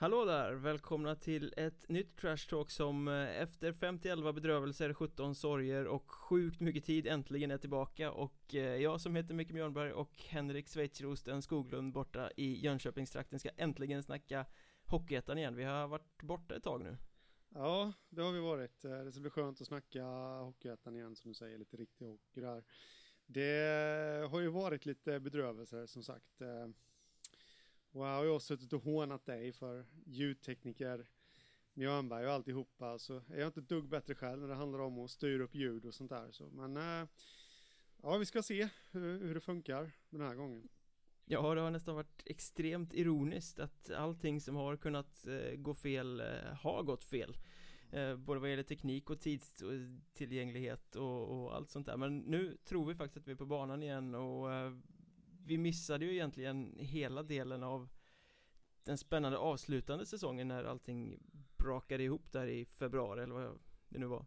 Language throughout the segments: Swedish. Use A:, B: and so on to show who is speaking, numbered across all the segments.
A: Hallå där! Välkomna till ett nytt Trash Talk som eh, efter 50 bedrövelser, 17 sorger och sjukt mycket tid äntligen är tillbaka och eh, jag som heter Micke Björnberg och Henrik Schweizerosten Skoglund borta i Jönköpingstrakten ska äntligen snacka Hockeyettan igen. Vi har varit borta ett tag nu.
B: Ja, det har vi varit. Eh, det ska bli skönt att snacka Hockeyettan igen som du säger, lite riktig hockey där. Det har ju varit lite bedrövelser som sagt. Och här har jag suttit och hånat dig för ljudtekniker Mjörnberg och alltihopa så är jag inte ett dugg bättre själv när det handlar om att styra upp ljud och sånt där. Så, men äh, ja, vi ska se hur, hur det funkar den här gången.
A: Ja, det har nästan varit extremt ironiskt att allting som har kunnat eh, gå fel eh, har gått fel. Eh, både vad gäller teknik och tidstillgänglighet och, och, allt sånt där. Men nu tror vi faktiskt att vi är på banan igen och eh, vi missade ju egentligen hela delen av den spännande avslutande säsongen när allting brakade ihop där i februari eller vad det nu var.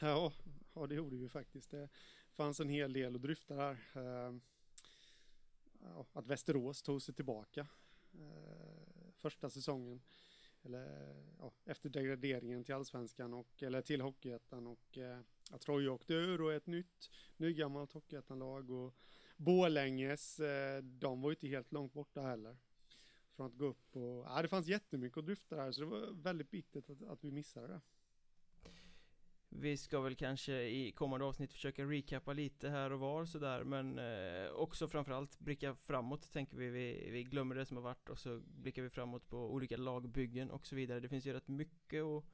B: Ja, ja det gjorde vi faktiskt. Det fanns en hel del att dryfta där. Ehm, att Västerås tog sig tillbaka eh, första säsongen. Eller ja, efter degraderingen till allsvenskan och eller till Hockeyettan och eh, att Troja åkte ur och ett nytt nygammalt Hockeyettanlag och Bålänges, eh, de var ju inte helt långt borta heller. Från att gå upp och, ja det fanns jättemycket att dryfta där så det var väldigt bittert att, att vi missade det.
A: Vi ska väl kanske i kommande avsnitt försöka recappa lite här och var sådär men eh, också framförallt blicka framåt tänker vi. vi Vi glömmer det som har varit och så blickar vi framåt på olika lagbyggen och så vidare Det finns ju rätt mycket att,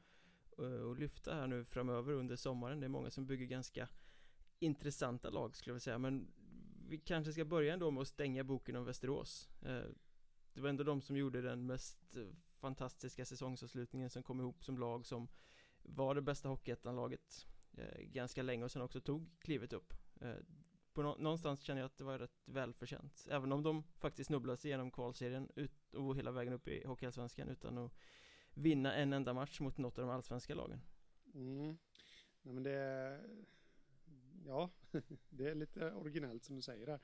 A: eh, att lyfta här nu framöver under sommaren Det är många som bygger ganska intressanta lag skulle jag vilja säga men vi kanske ska börja ändå med att stänga boken om Västerås. Eh, det var ändå de som gjorde den mest eh, fantastiska säsongsavslutningen som kom ihop som lag som var det bästa Hockeyettan-laget eh, ganska länge och sen också tog klivet upp. På någonstans känner jag att det var rätt välförtjänt. Även om de faktiskt snubblade sig igenom kvalserien ut och hela vägen upp i Hockeyallsvenskan utan att vinna en enda match mot något av de allsvenska lagen.
B: Mm. Nej men det ja, det är lite originellt som du säger där.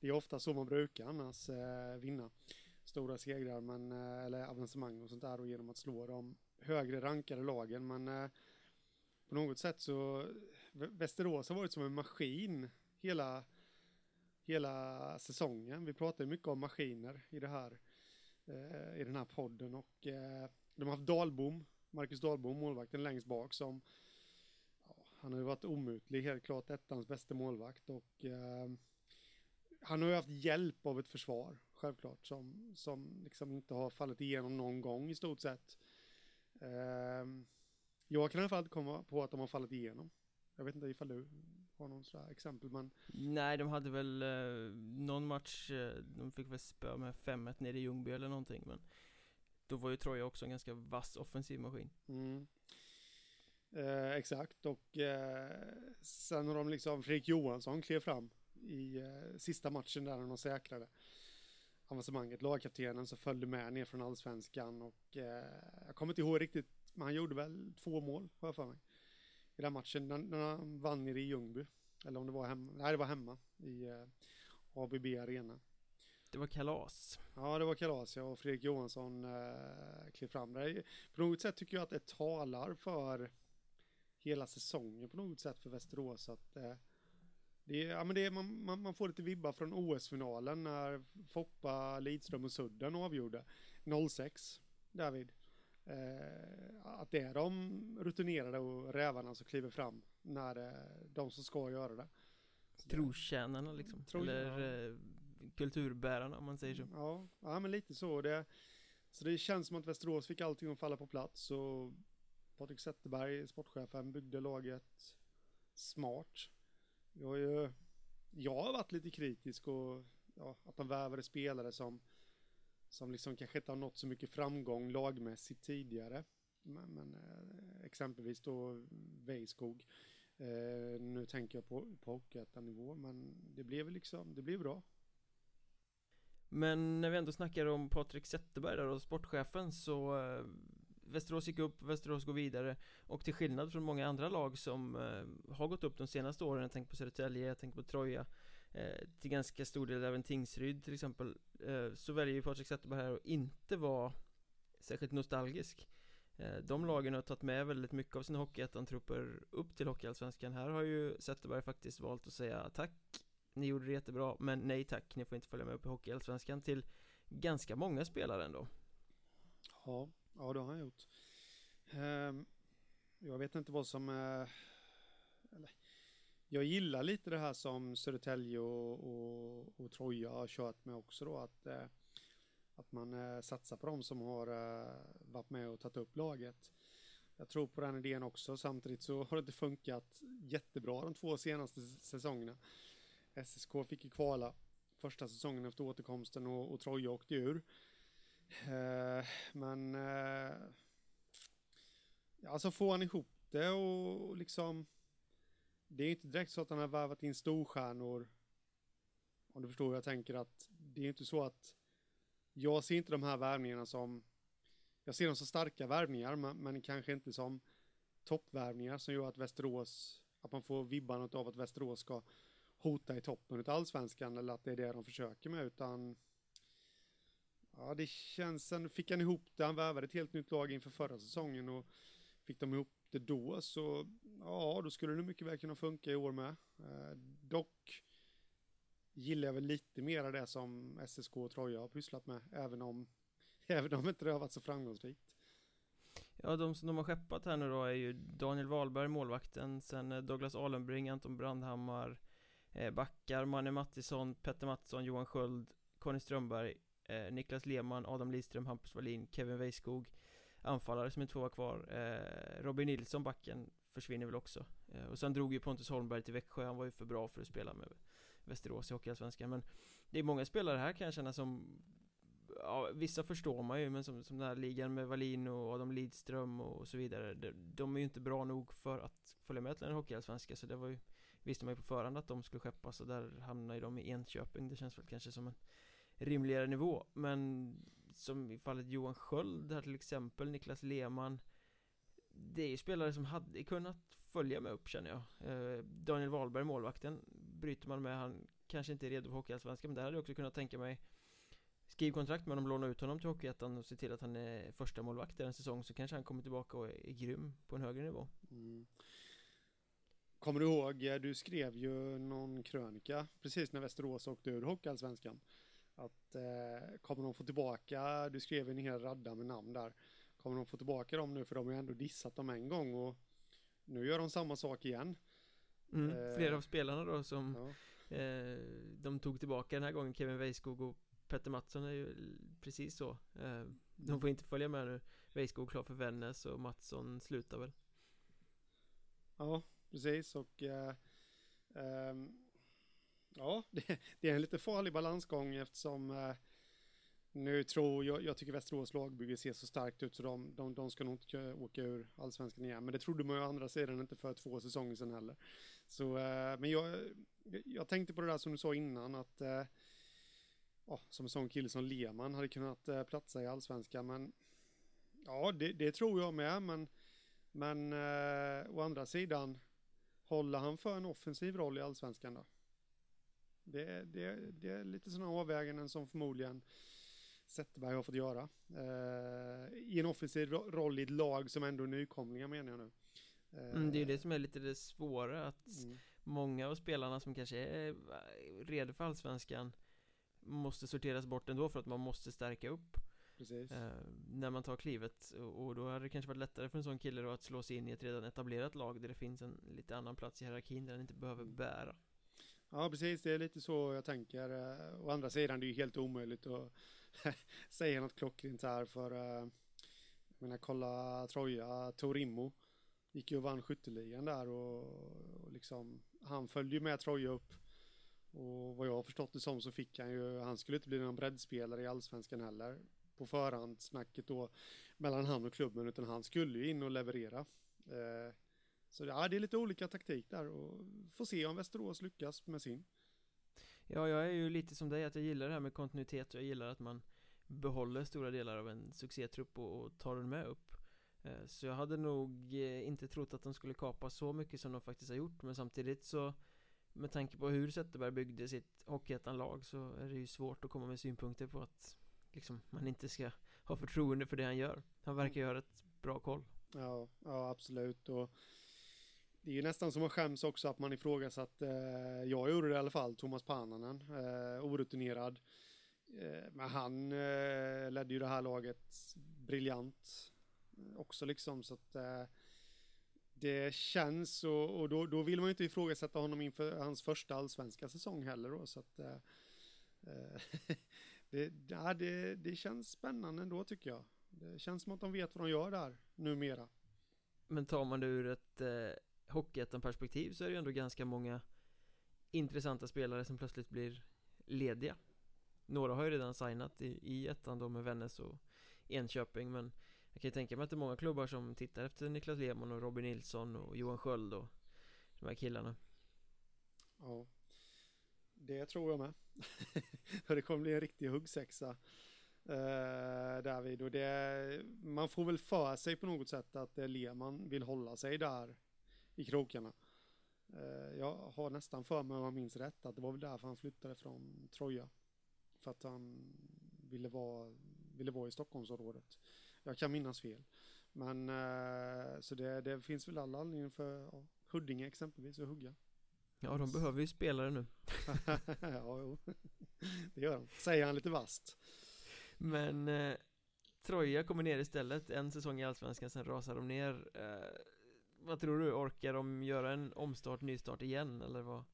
B: Det är ofta så man brukar annars eh, vinna stora segrar, men, eh, eller avancemang och sånt där och genom att slå de högre rankade lagen. Men eh, på något sätt så Västerås har varit som en maskin hela, hela säsongen. Vi pratar ju mycket om maskiner i det här eh, i den här podden och eh, de har haft Dalbom, Marcus Dalbom, målvakten längst bak som han har ju varit omutlig, helt klart ettans bästa målvakt och eh, han har ju haft hjälp av ett försvar, självklart, som, som liksom inte har fallit igenom någon gång i stort sett. Eh, jag kan i alla fall inte komma på att de har fallit igenom. Jag vet inte ifall du har någon sådär exempel men
A: Nej de hade väl eh, någon match, eh, de fick väl spö med 5-1 nere i Ljungby eller någonting men Då var ju Troja också en ganska vass offensiv maskin
B: mm. Eh, exakt och eh, sen har de liksom Fredrik Johansson klev fram i eh, sista matchen där när de säkrade avancemanget. Lagkaptenen som följde med ner från allsvenskan och eh, jag kommer inte ihåg riktigt men han gjorde väl två mål har jag för mig. I den matchen när, när han vann nere i Ljungby. Eller om det var hemma, nej det var hemma i eh, ABB Arena.
A: Det var kalas.
B: Ja, det var kalas ja, och Fredrik Johansson eh, klev fram där. På något sätt tycker jag att det talar för hela säsongen på något sätt för Västerås. Att, eh, det är, ja, men det är, man, man, man får lite vibbar från OS-finalen när Foppa, Lidström och Sudden avgjorde 06, David. Eh, att det är de rutinerade och rävarna som kliver fram när eh, de som ska göra det.
A: Trotjänarna liksom, Tro, eller ja. eh, kulturbärarna om man säger så.
B: Ja, ja men lite så. Det, så det känns som att Västerås fick allting att falla på plats och Patrik Zetterberg, sportchefen, byggde laget smart. Jag har ju, jag har varit lite kritisk och ja, att de värvade spelare som som liksom kanske inte har nått så mycket framgång lagmässigt tidigare. Men, men eh, exempelvis då Vejskog. Eh, nu tänker jag på, på nivå men det blev liksom, det blev bra.
A: Men när vi ändå snackar om Patrik Zetterberg där och sportchefen så eh, Västerås gick upp, Västerås går vidare. Och till skillnad från många andra lag som eh, har gått upp de senaste åren, jag tänker på Södertälje, jag tänker på Troja eh, till ganska stor del även Tingsryd till exempel eh, så väljer ju Patrik Zetterberg här att inte vara särskilt nostalgisk. Eh, De lagen har tagit med väldigt mycket av sina Hockeyettan-trupper upp till Hockeyallsvenskan. Här har ju Zetterberg faktiskt valt att säga tack Ni gjorde det jättebra, men nej tack, ni får inte följa med upp i Hockeyallsvenskan. Till ganska många spelare ändå.
B: Ja, ja det har han gjort ehm, Jag vet inte vad som eh, eller, jag gillar lite det här som Södertälje och, och, och Troja har kört med också då att, eh, att man eh, satsar på dem som har varit med och tagit upp laget. Jag tror på den idén också. Samtidigt så har det inte funkat jättebra de två senaste säsongerna. SSK fick ju kvala första säsongen efter återkomsten och, och Troja åkte ur. Eh, men eh, alltså får han ihop det och, liksom det är inte direkt så att han har värvat in storstjärnor. Om du förstår hur jag tänker att det är inte så att jag ser inte de här värvningarna som jag ser dem som starka värvningar men, men kanske inte som toppvärvningar som gör att Västerås att man får vibbarna av att Västerås ska hota i toppen av allsvenskan eller att det är det de försöker med utan ja det känns sen fick han ihop det han värvade ett helt nytt lag inför förra säsongen och fick de ihop det då så ja, då skulle det mycket väl kunna funka i år med. Eh, dock gillar jag väl lite mer det som SSK och Troja har pysslat med, även om, även om inte det har varit så framgångsrikt.
A: Ja, de som de har skeppat här nu då är ju Daniel Wahlberg, målvakten, sen eh, Douglas Alenbring, Anton Brandhammar, eh, Backar, Manne Mattisson, Petter Mattsson, Johan Sköld, Conny Strömberg, eh, Niklas Lehmann, Adam Lidström, Hampus Wallin, Kevin Weiskog anfallare som inte får vara kvar. Eh, Robin Nilsson, backen, försvinner väl också. Eh, Och sen drog ju Pontus Holmberg till Växjö, han var ju för bra för att spela med Västerås i Hockeyallsvenskan. Men det är många spelare här kan jag känna som Ja, vissa förstår man ju, men som, som den här ligan med Wallin och Adam Lidström och så vidare de, de är ju inte bra nog för att följa med till en hockeyallsvenska. Så det var ju Visste man ju på förhand att de skulle skeppas och där hamnar ju de i Enköping. Det känns väl kanske som en rimligare nivå. Men som i fallet Johan Sköld här till exempel, Niklas Lehmann. Det är ju spelare som hade kunnat följa med upp känner jag. Eh, Daniel Wahlberg, målvakten Bryter man med, han kanske inte är redo för Hockeyallsvenskan Men där hade jag också kunnat tänka mig. Skriv kontrakt med honom, låna ut honom till Hockeyettan och se till att han är första målvakt en säsong Så kanske han kommer tillbaka och är, är grym på en högre nivå. Mm.
B: Kommer du ihåg, du skrev ju någon krönika precis när Västerås åkte ur Hockeyallsvenskan att eh, kommer de få tillbaka, du skrev en hel radda med namn där, kommer de få tillbaka dem nu för de har ju ändå dissat dem en gång och nu gör de samma sak igen.
A: Mm, eh, flera av spelarna då som ja. eh, de tog tillbaka den här gången, Kevin Weiskog och Petter Mattsson är ju precis så. Eh, de får inte följa med nu. Weiskog klar för Vännäs och Mattsson slutar väl.
B: Ja, precis och ehm, Ja, det, det, är en lite farlig balansgång eftersom eh, nu tror jag, jag tycker Västerås lagbygge ser så starkt ut så de, de, de ska nog inte åka ur allsvenskan igen. Men det trodde man ju å andra sidan inte för två säsonger sedan heller. Så, eh, men jag, jag tänkte på det där som du sa innan att eh, ja, som en sån kille som Lehmann hade kunnat eh, platsa i allsvenskan. Men ja, det, det, tror jag med. Men, men eh, å andra sidan, håller han för en offensiv roll i allsvenskan då? Det, det, det är lite sådana avväganden som förmodligen Zetterberg har fått göra. Eh, I en offensiv roll i ett lag som ändå är nykomlingar menar jag nu.
A: Eh, mm, det är ju det som är lite det svåra att mm. många av spelarna som kanske är redo för allsvenskan måste sorteras bort ändå för att man måste stärka upp eh, när man tar klivet och, och då hade det kanske varit lättare för en sån kille då att slå sig in i ett redan etablerat lag där det finns en lite annan plats i hierarkin där den inte behöver mm. bära
B: Ja, precis. Det är lite så jag tänker. Eh, å andra sidan, det är ju helt omöjligt att säga något klockrent här för eh, jag menar, kolla Troja, Torimo gick ju och vann skytteligan där och, och liksom han följde ju med Troja upp och vad jag har förstått det som så fick han ju, han skulle inte bli någon breddspelare i allsvenskan heller på förhandssnacket då mellan han och klubben utan han skulle ju in och leverera. Eh, så ja, det är lite olika taktik där och får se om Västerås lyckas med sin.
A: Ja, jag är ju lite som dig att jag gillar det här med kontinuitet. Och jag gillar att man behåller stora delar av en succétrupp och, och tar den med upp. Eh, så jag hade nog eh, inte trott att de skulle kapa så mycket som de faktiskt har gjort. Men samtidigt så med tanke på hur Zetterberg byggde sitt Hockeyettan-lag så är det ju svårt att komma med synpunkter på att liksom, man inte ska ha förtroende för det han gör. Han verkar göra ett bra koll.
B: Ja, ja absolut. Och det är ju nästan som att skäms också att man ifrågasatt, eh, jag gjorde det i alla fall, Thomas Pananen, eh, orutinerad. Eh, men han eh, ledde ju det här laget briljant eh, också liksom så att eh, det känns och, och då, då, vill man ju inte ifrågasätta honom inför hans första allsvenska säsong heller då så att eh, eh det, ja, det, det känns spännande ändå tycker jag. Det känns som att de vet vad de gör där numera.
A: Men tar man det ur ett eh, Hockeyettan-perspektiv så är det ju ändå ganska många intressanta spelare som plötsligt blir lediga. Några har ju redan signat i, i ettan då med Vännäs och Enköping men Jag kan ju tänka mig att det är många klubbar som tittar efter Niklas Lehmann och Robin Nilsson och Johan Sköld och de här killarna.
B: Ja. Det tror jag med. Det kommer bli en riktig huggsexa eh, Uh, Därvid och det Man får väl för sig på något sätt att Lehmann vill hålla sig där i krokarna. Eh, jag har nästan för mig, om jag minns rätt, att det var väl därför han flyttade från Troja. För att han ville vara, ville vara i Stockholmsområdet. Jag kan minnas fel. Men eh, så det, det finns väl alla anledningar för ja, Huddinge exempelvis att hugga.
A: Ja, de behöver ju spelare nu.
B: ja, jo. Det gör de. Säger han lite vast.
A: Men eh, Troja kommer ner istället, en säsong i Allsvenskan, sen rasar de ner. Eh, vad tror du, orkar de göra en omstart, nystart igen eller vad,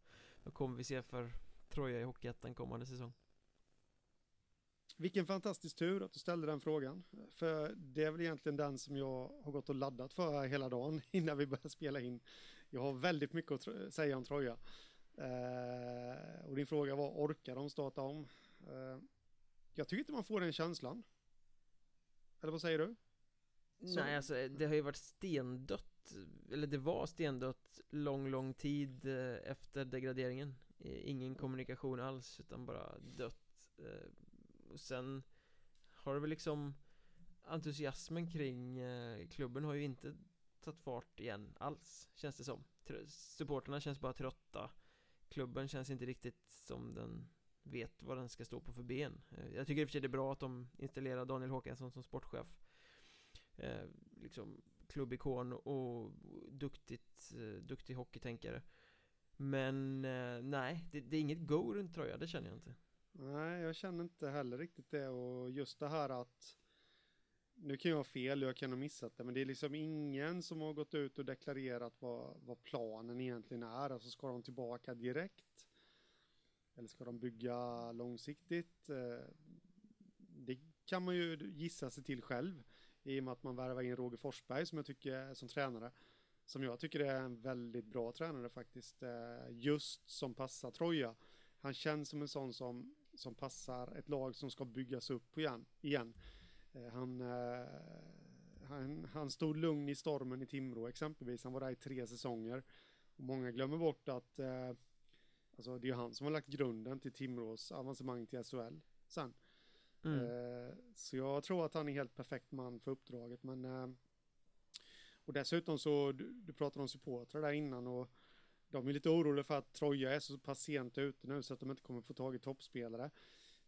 A: vad kommer vi se för Troja i Hockeyettan kommande säsong?
B: Vilken fantastisk tur att du ställde den frågan. För det är väl egentligen den som jag har gått och laddat för hela dagen innan vi börjar spela in. Jag har väldigt mycket att säga om Troja. Eh, och din fråga var, orkar de starta om? Eh, jag tycker inte man får den känslan. Eller vad säger du?
A: Så. Nej, alltså det har ju varit stendött eller det var stendött lång, lång tid eh, efter degraderingen. Ingen kommunikation alls utan bara dött eh, Och sen har det väl liksom Entusiasmen kring eh, klubben har ju inte tagit fart igen alls Känns det som. Supporterna känns bara trötta. Klubben känns inte riktigt som den vet vad den ska stå på för ben. Jag tycker i och för sig det är bra att de installerar Daniel Håkansson som sportchef. Eh, liksom klubbikon och duktigt, eh, duktig hockeytänkare Men eh, nej, det, det, är inget go runt tröja, det känner jag inte
B: Nej, jag känner inte heller riktigt det och just det här att nu kan jag ha fel, jag kan ha missat det, men det är liksom ingen som har gått ut och deklarerat vad, vad planen egentligen är. Alltså ska de tillbaka direkt? Eller ska de bygga långsiktigt? Eh, det kan man ju gissa sig till själv i och med att man värvar in Roger Forsberg som jag tycker som tränare. Som jag tycker är en väldigt bra tränare faktiskt. Eh, just som passar Troja. Han känns som en sån som, som passar ett lag som ska byggas upp igen. igen. Eh, han, eh, han, han stod lugn i stormen i Timrå exempelvis. Han var där i tre säsonger. Och många glömmer bort att alltså, det är han som har lagt grunden till Timrås avancemang till SHL sen. Mm. Eh, så jag tror att han är helt perfekt man för uppdraget. Men, eh, och dessutom så, du, du pratade om supportrar där innan och de är lite oroliga för att Troja är så pass sent ute nu så att de inte kommer få tag i toppspelare.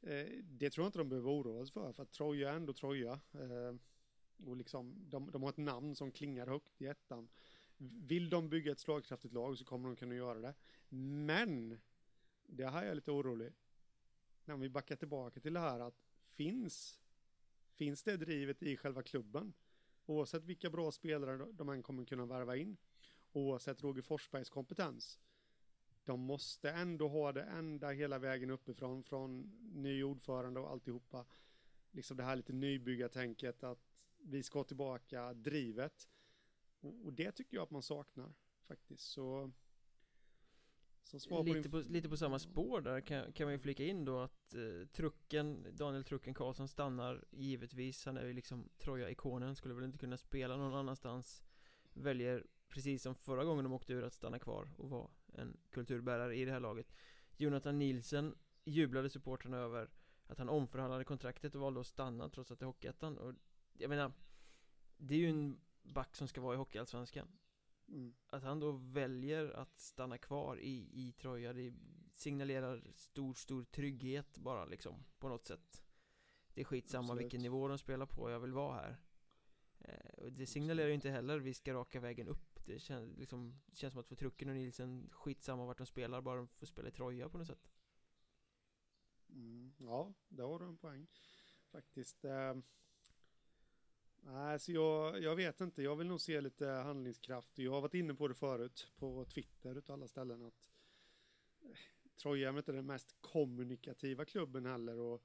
B: Eh, det tror jag inte de behöver oroa sig för, för att Troja är ändå Troja. Eh, och liksom, de, de har ett namn som klingar högt i ettan. Vill de bygga ett slagkraftigt lag så kommer de kunna göra det. Men, det här är jag lite orolig. När vi backar tillbaka till det här att finns, finns det drivet i själva klubben. Oavsett vilka bra spelare de än kommer kunna värva in. Oavsett Roger Forsbergs kompetens. De måste ändå ha det ända hela vägen uppifrån, från ny ordförande och alltihopa. Liksom det här lite nybyggartänket att vi ska tillbaka drivet. Och, det tycker jag att man saknar faktiskt. Så
A: lite, på, lite på samma spår där kan, kan man ju flika in då att eh, trucken, Daniel Trucken Karlsson stannar givetvis. Han är ju liksom Troja-ikonen, skulle väl inte kunna spela någon annanstans. Väljer, precis som förra gången de åkte ur, att stanna kvar och vara en kulturbärare i det här laget. Jonathan Nielsen jublade supporterna över att han omförhandlade kontraktet och valde att stanna trots att det är Hockeyettan. Och jag menar Det är ju en back som ska vara i Hockeyallsvenskan Mm. Att han då väljer att stanna kvar i, i Troja Det signalerar stor, stor trygghet bara liksom På något sätt Det är skitsamma
B: Absolut.
A: vilken nivå de spelar på, jag vill vara här eh, Och det signalerar ju inte heller, vi ska raka vägen upp Det känns, liksom, det känns som att för Trucken och Nielsen, skitsamma vart de spelar, bara de får spela i Troja på något sätt
B: Mm, ja, där har du en poäng faktiskt. Eh, nej, så jag, jag vet inte. Jag vill nog se lite handlingskraft. Jag har varit inne på det förut på Twitter utav alla ställen att eh, Troja är inte den mest kommunikativa klubben heller och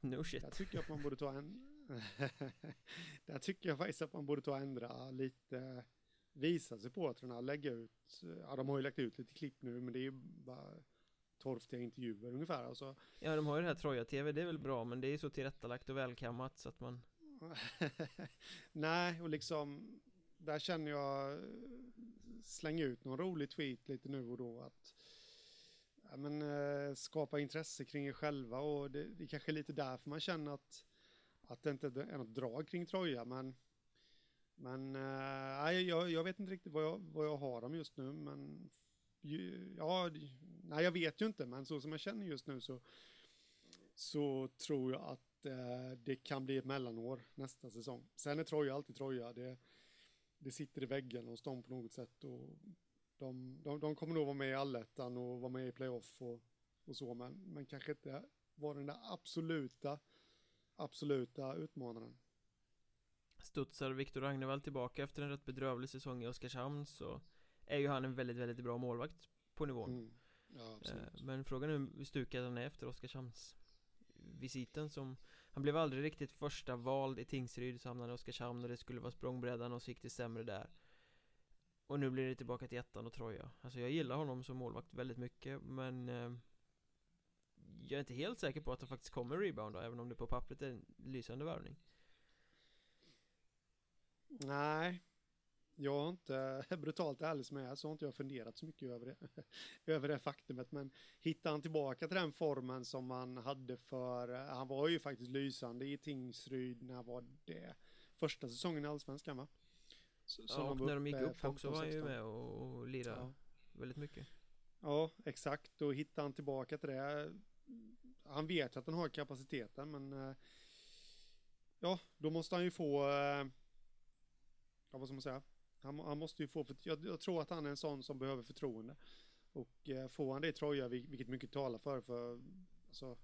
A: No shit
B: där tycker jag att man borde ta en... där tycker jag faktiskt att man borde ta och ändra lite, visa sig på att lägga ut, ja de har ju lagt ut lite klipp nu men det är ju bara torftiga intervjuer ungefär. Alltså,
A: Ja de har ju det här Troja-TV, det är väl bra men det är ju så tillrättalagt och välkammat så att man
B: Nej, och liksom där känner jag släng ut någon rolig tweet lite nu och då att ja, men, eh, skapa intresse kring er själva och det, det är kanske lite därför man känner att, att det inte är något drag kring Troja men men eh, nej, jag, jag vet inte riktigt vad jag, vad jag har dem just nu men ja, nej jag vet ju inte men så som jag känner just nu så så tror jag att eh, det kan bli ett mellanår nästa säsong. Sen är Troja alltid Troja. Det, det sitter i väggen hos dem på något sätt. Och de, de, de kommer nog vara med i allettan och vara med i playoff och, och så, men, men kanske inte vara den där absoluta, absoluta utmanaren.
A: Studsar Viktor Ragnevall tillbaka efter en rätt bedrövlig säsong i Oskarshamn så är ju han en väldigt, väldigt bra målvakt på nivån
B: Mm. Ja.
A: Eh, Men frågan är hur stukad han är efter Oskarshamns visiten som han blev aldrig riktigt första vald i Tingsryd så hamnade i Oskarshamn och det skulle vara språngbrädan och så gick det sämre där. Och nu blir det tillbaka till ettan och Troja. Alltså jag gillar honom som målvakt väldigt mycket men eh, Jag är inte helt säker på att han faktiskt kommer rebounda även om det på pappret är en lysande värvning.
B: Nej, jag har inte, brutalt ärlig som jag är, så har inte jag funderat så mycket över det, över det faktumet. Men hittar han tillbaka till den formen som han hade för, han var ju faktiskt lysande i Tingsryd, när var det? Första säsongen i Allsvenskan va? Så,
A: Ja, och när de gick upp också var han ju
B: 15-16.
A: med och, och lirade
B: Ja.
A: väldigt mycket
B: Ja, exakt. Då hittar han tillbaka till det. Han vet att han har kapaciteten, men eh, ja, då måste han ju få, eh, ja vad ska man säga, han, han måste ju få, för, jag, jag tror att han är en sån som behöver förtroende. Och eh, får han det i Troja, vil- vilket mycket talar för, för alltså,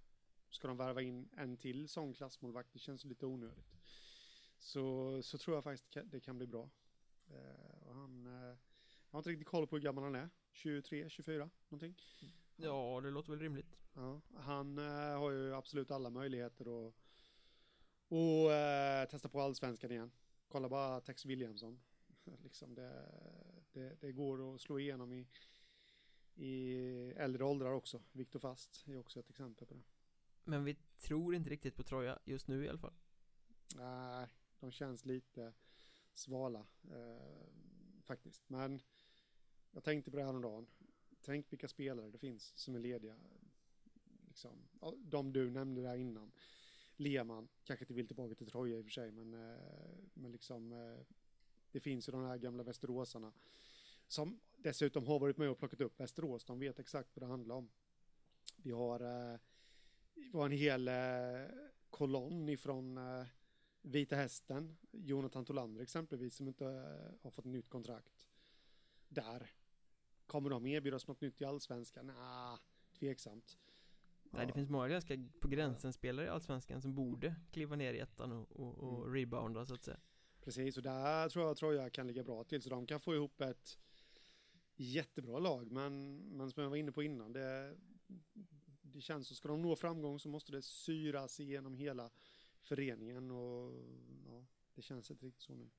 B: ska de värva in en till sån klassmålvakt, det känns lite onödigt. Så, så tror jag faktiskt det kan- bli bra. Eh, han, eh, jag har inte riktigt koll på hur gammal han är. 23, 24 någonting.
A: Ja, det låter väl rimligt
B: Ja, han eh, har ju absolut alla möjligheter att och, eh, testa på allsvenskan igen. Kolla bara Tex Williamson. Liksom det, det, det går att slå igenom i, i äldre åldrar också. Viktor Fast är också ett exempel på det.
A: Men vi tror inte riktigt på Troja just nu i alla fall
B: Nej, de känns lite svala eh, faktiskt. Men jag tänkte på det här om dagen. Tänk vilka spelare det finns som är lediga. Liksom, de du nämnde där innan. Lehmann, kanske inte vill tillbaka till Troja i och för sig, men, eh, men liksom eh, det finns ju de här gamla västeråsarna som dessutom har varit med och plockat upp Västerås. De vet exakt vad det handlar om. Vi har, eh, vi har en hel eh, kolonn ifrån eh, Vita Hästen, Jonathan Tolander exempelvis, som inte eh, har fått nytt kontrakt. Där. Kommer de erbjudas något nytt i Allsvenskan? Nah, tveksamt.
A: Nej, det finns många ganska på gränsen spelare i Allsvenskan som borde kliva ner i ettan och, och, och
B: Mm.
A: rebounda så att säga
B: Precis, och där tror jag Troja kan ligga bra till, så de kan få ihop ett jättebra lag, men, men som jag var inne på innan, det, det känns så, ska de nå framgång så måste det syras igenom hela föreningen. Och ja, det känns inte riktigt så nu.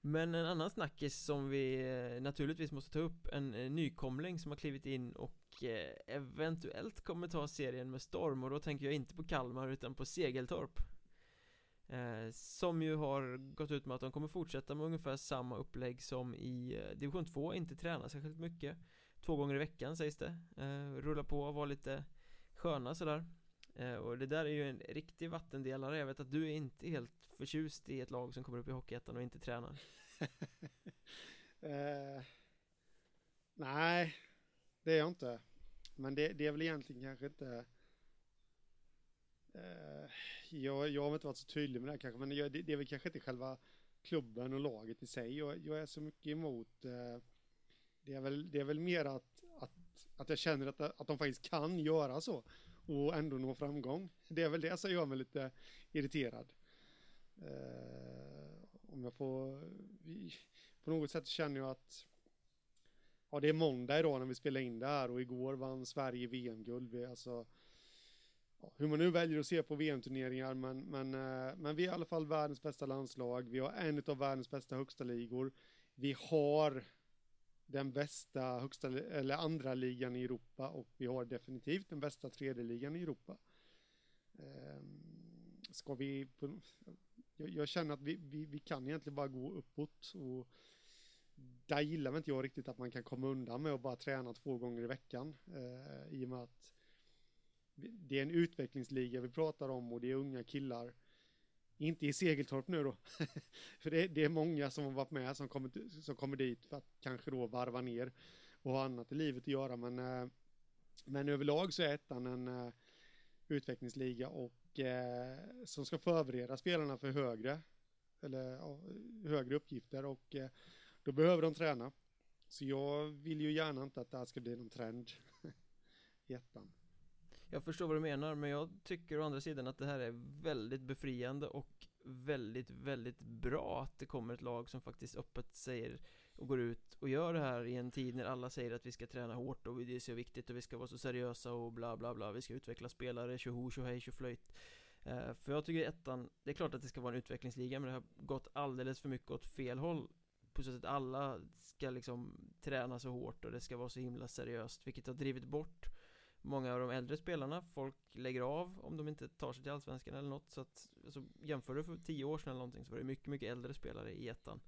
A: Men en annan snackis som vi eh, naturligtvis måste ta upp En eh, nykomling som har klivit in och eh, eventuellt kommer ta serien med storm. Och då tänker jag inte på Kalmar utan på Segeltorp eh, Som ju har gått ut med att de kommer fortsätta med ungefär samma upplägg som i eh, division 2 Inte träna särskilt mycket. Två gånger i veckan sägs det. Eh, Rulla på och vara lite sköna sådär. Eh, Och det där är ju en riktig vattendelare. Jag vet att du är inte helt förtjust i ett lag som kommer upp i Hockeyettan och inte tränar.
B: Eh, nej, det är jag inte. Men det, det är väl egentligen kanske inte Eh, jag, jag har inte varit så tydlig med det här kanske, men jag, det, det är väl kanske inte själva klubben och laget i sig. Jag, jag är så mycket emot. Eh, det, är väl, det är väl mer att, att, att jag känner att, att de faktiskt kan göra så och ändå nå framgång. Det är väl det som gör mig lite irriterad. Eh, om jag får, på något sätt känner jag att ja, det är måndag idag när vi spelar in det här och igår vann Sverige VM-guld. Alltså, hur man nu väljer att se på VM-turneringar, men, men, eh, men vi är i alla fall världens bästa landslag. Vi har en av världens bästa högsta ligor. Vi har den bästa högsta, eller andra ligan i Europa och vi har definitivt den bästa tredje ligan i Europa. Ehm, ska vi, jag, jag känner att vi, vi, vi, kan egentligen bara gå uppåt och där gillar inte jag riktigt att man kan komma undan med att bara träna två gånger i veckan eh, i och med att det är en utvecklingsliga vi pratar om och det är unga killar. Inte i Segeltorp nu då. för det, det, är många som har varit med som kommer, som kommer dit för att kanske då varva ner och ha annat i livet att göra. Men, eh, men överlag så är ettan en eh, utvecklingsliga och eh, som ska förbereda spelarna för högre eller ja, högre uppgifter och eh, då behöver de träna. Så jag vill ju gärna inte att det här ska bli någon trend i ettan.
A: Jag förstår vad du menar men jag tycker å andra sidan att det här är väldigt befriande och väldigt, väldigt bra att det kommer ett lag som faktiskt öppet säger och går ut och gör det här i en tid när alla säger att vi ska träna hårt och det är så viktigt och vi ska vara så seriösa och bla bla bla. Vi ska utveckla spelare, tjoho, tjohej, tjoflöjt. Eh, för jag tycker ettan, det är klart att det ska vara en utvecklingsliga men det har gått alldeles för mycket åt fel håll På så sätt alla ska liksom träna så hårt och det ska vara så himla seriöst vilket har drivit bort Många av de äldre spelarna, folk lägger av om de inte tar sig till Allsvenskan eller något så att alltså, Jämför du för tio år sedan eller någonting så var det mycket, mycket äldre spelare i ettan.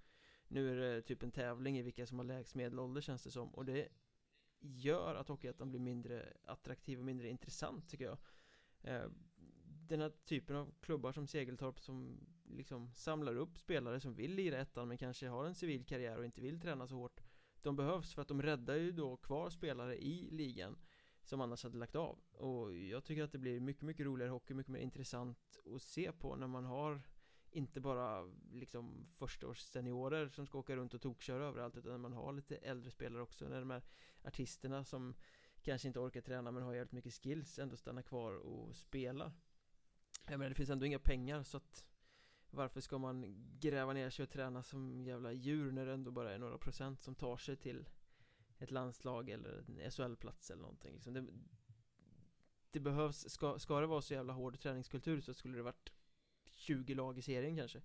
A: Nu är det typ en tävling i vilka som har lägst medelålder känns det som och det Gör att Hockeyettan blir mindre attraktiv och mindre intressant tycker jag. Eh, den här typen av klubbar som Segeltorp som liksom samlar upp spelare som vill lira ettan men kanske har en civil karriär och inte vill träna så hårt De behövs för att de räddar ju då kvar spelare i ligan som annars hade lagt av. Och jag tycker att det blir mycket, mycket roligare hockey, mycket mer intressant att se på när man har inte bara liksom förstaårsseniorer som ska åka runt och tokköra överallt utan när man har lite äldre spelare också. När de här artisterna som kanske inte orkar träna men har jävligt mycket skills ändå stannar kvar och spelar. Jag menar det finns ändå inga pengar så att varför ska man gräva ner sig och träna som jävla djur när det ändå bara är några procent som tar sig till ett landslag eller en SHL-plats eller någonting liksom. det, det behövs, ska, ska det vara så jävla hård träningskultur så skulle det varit 20 lag i serien kanske.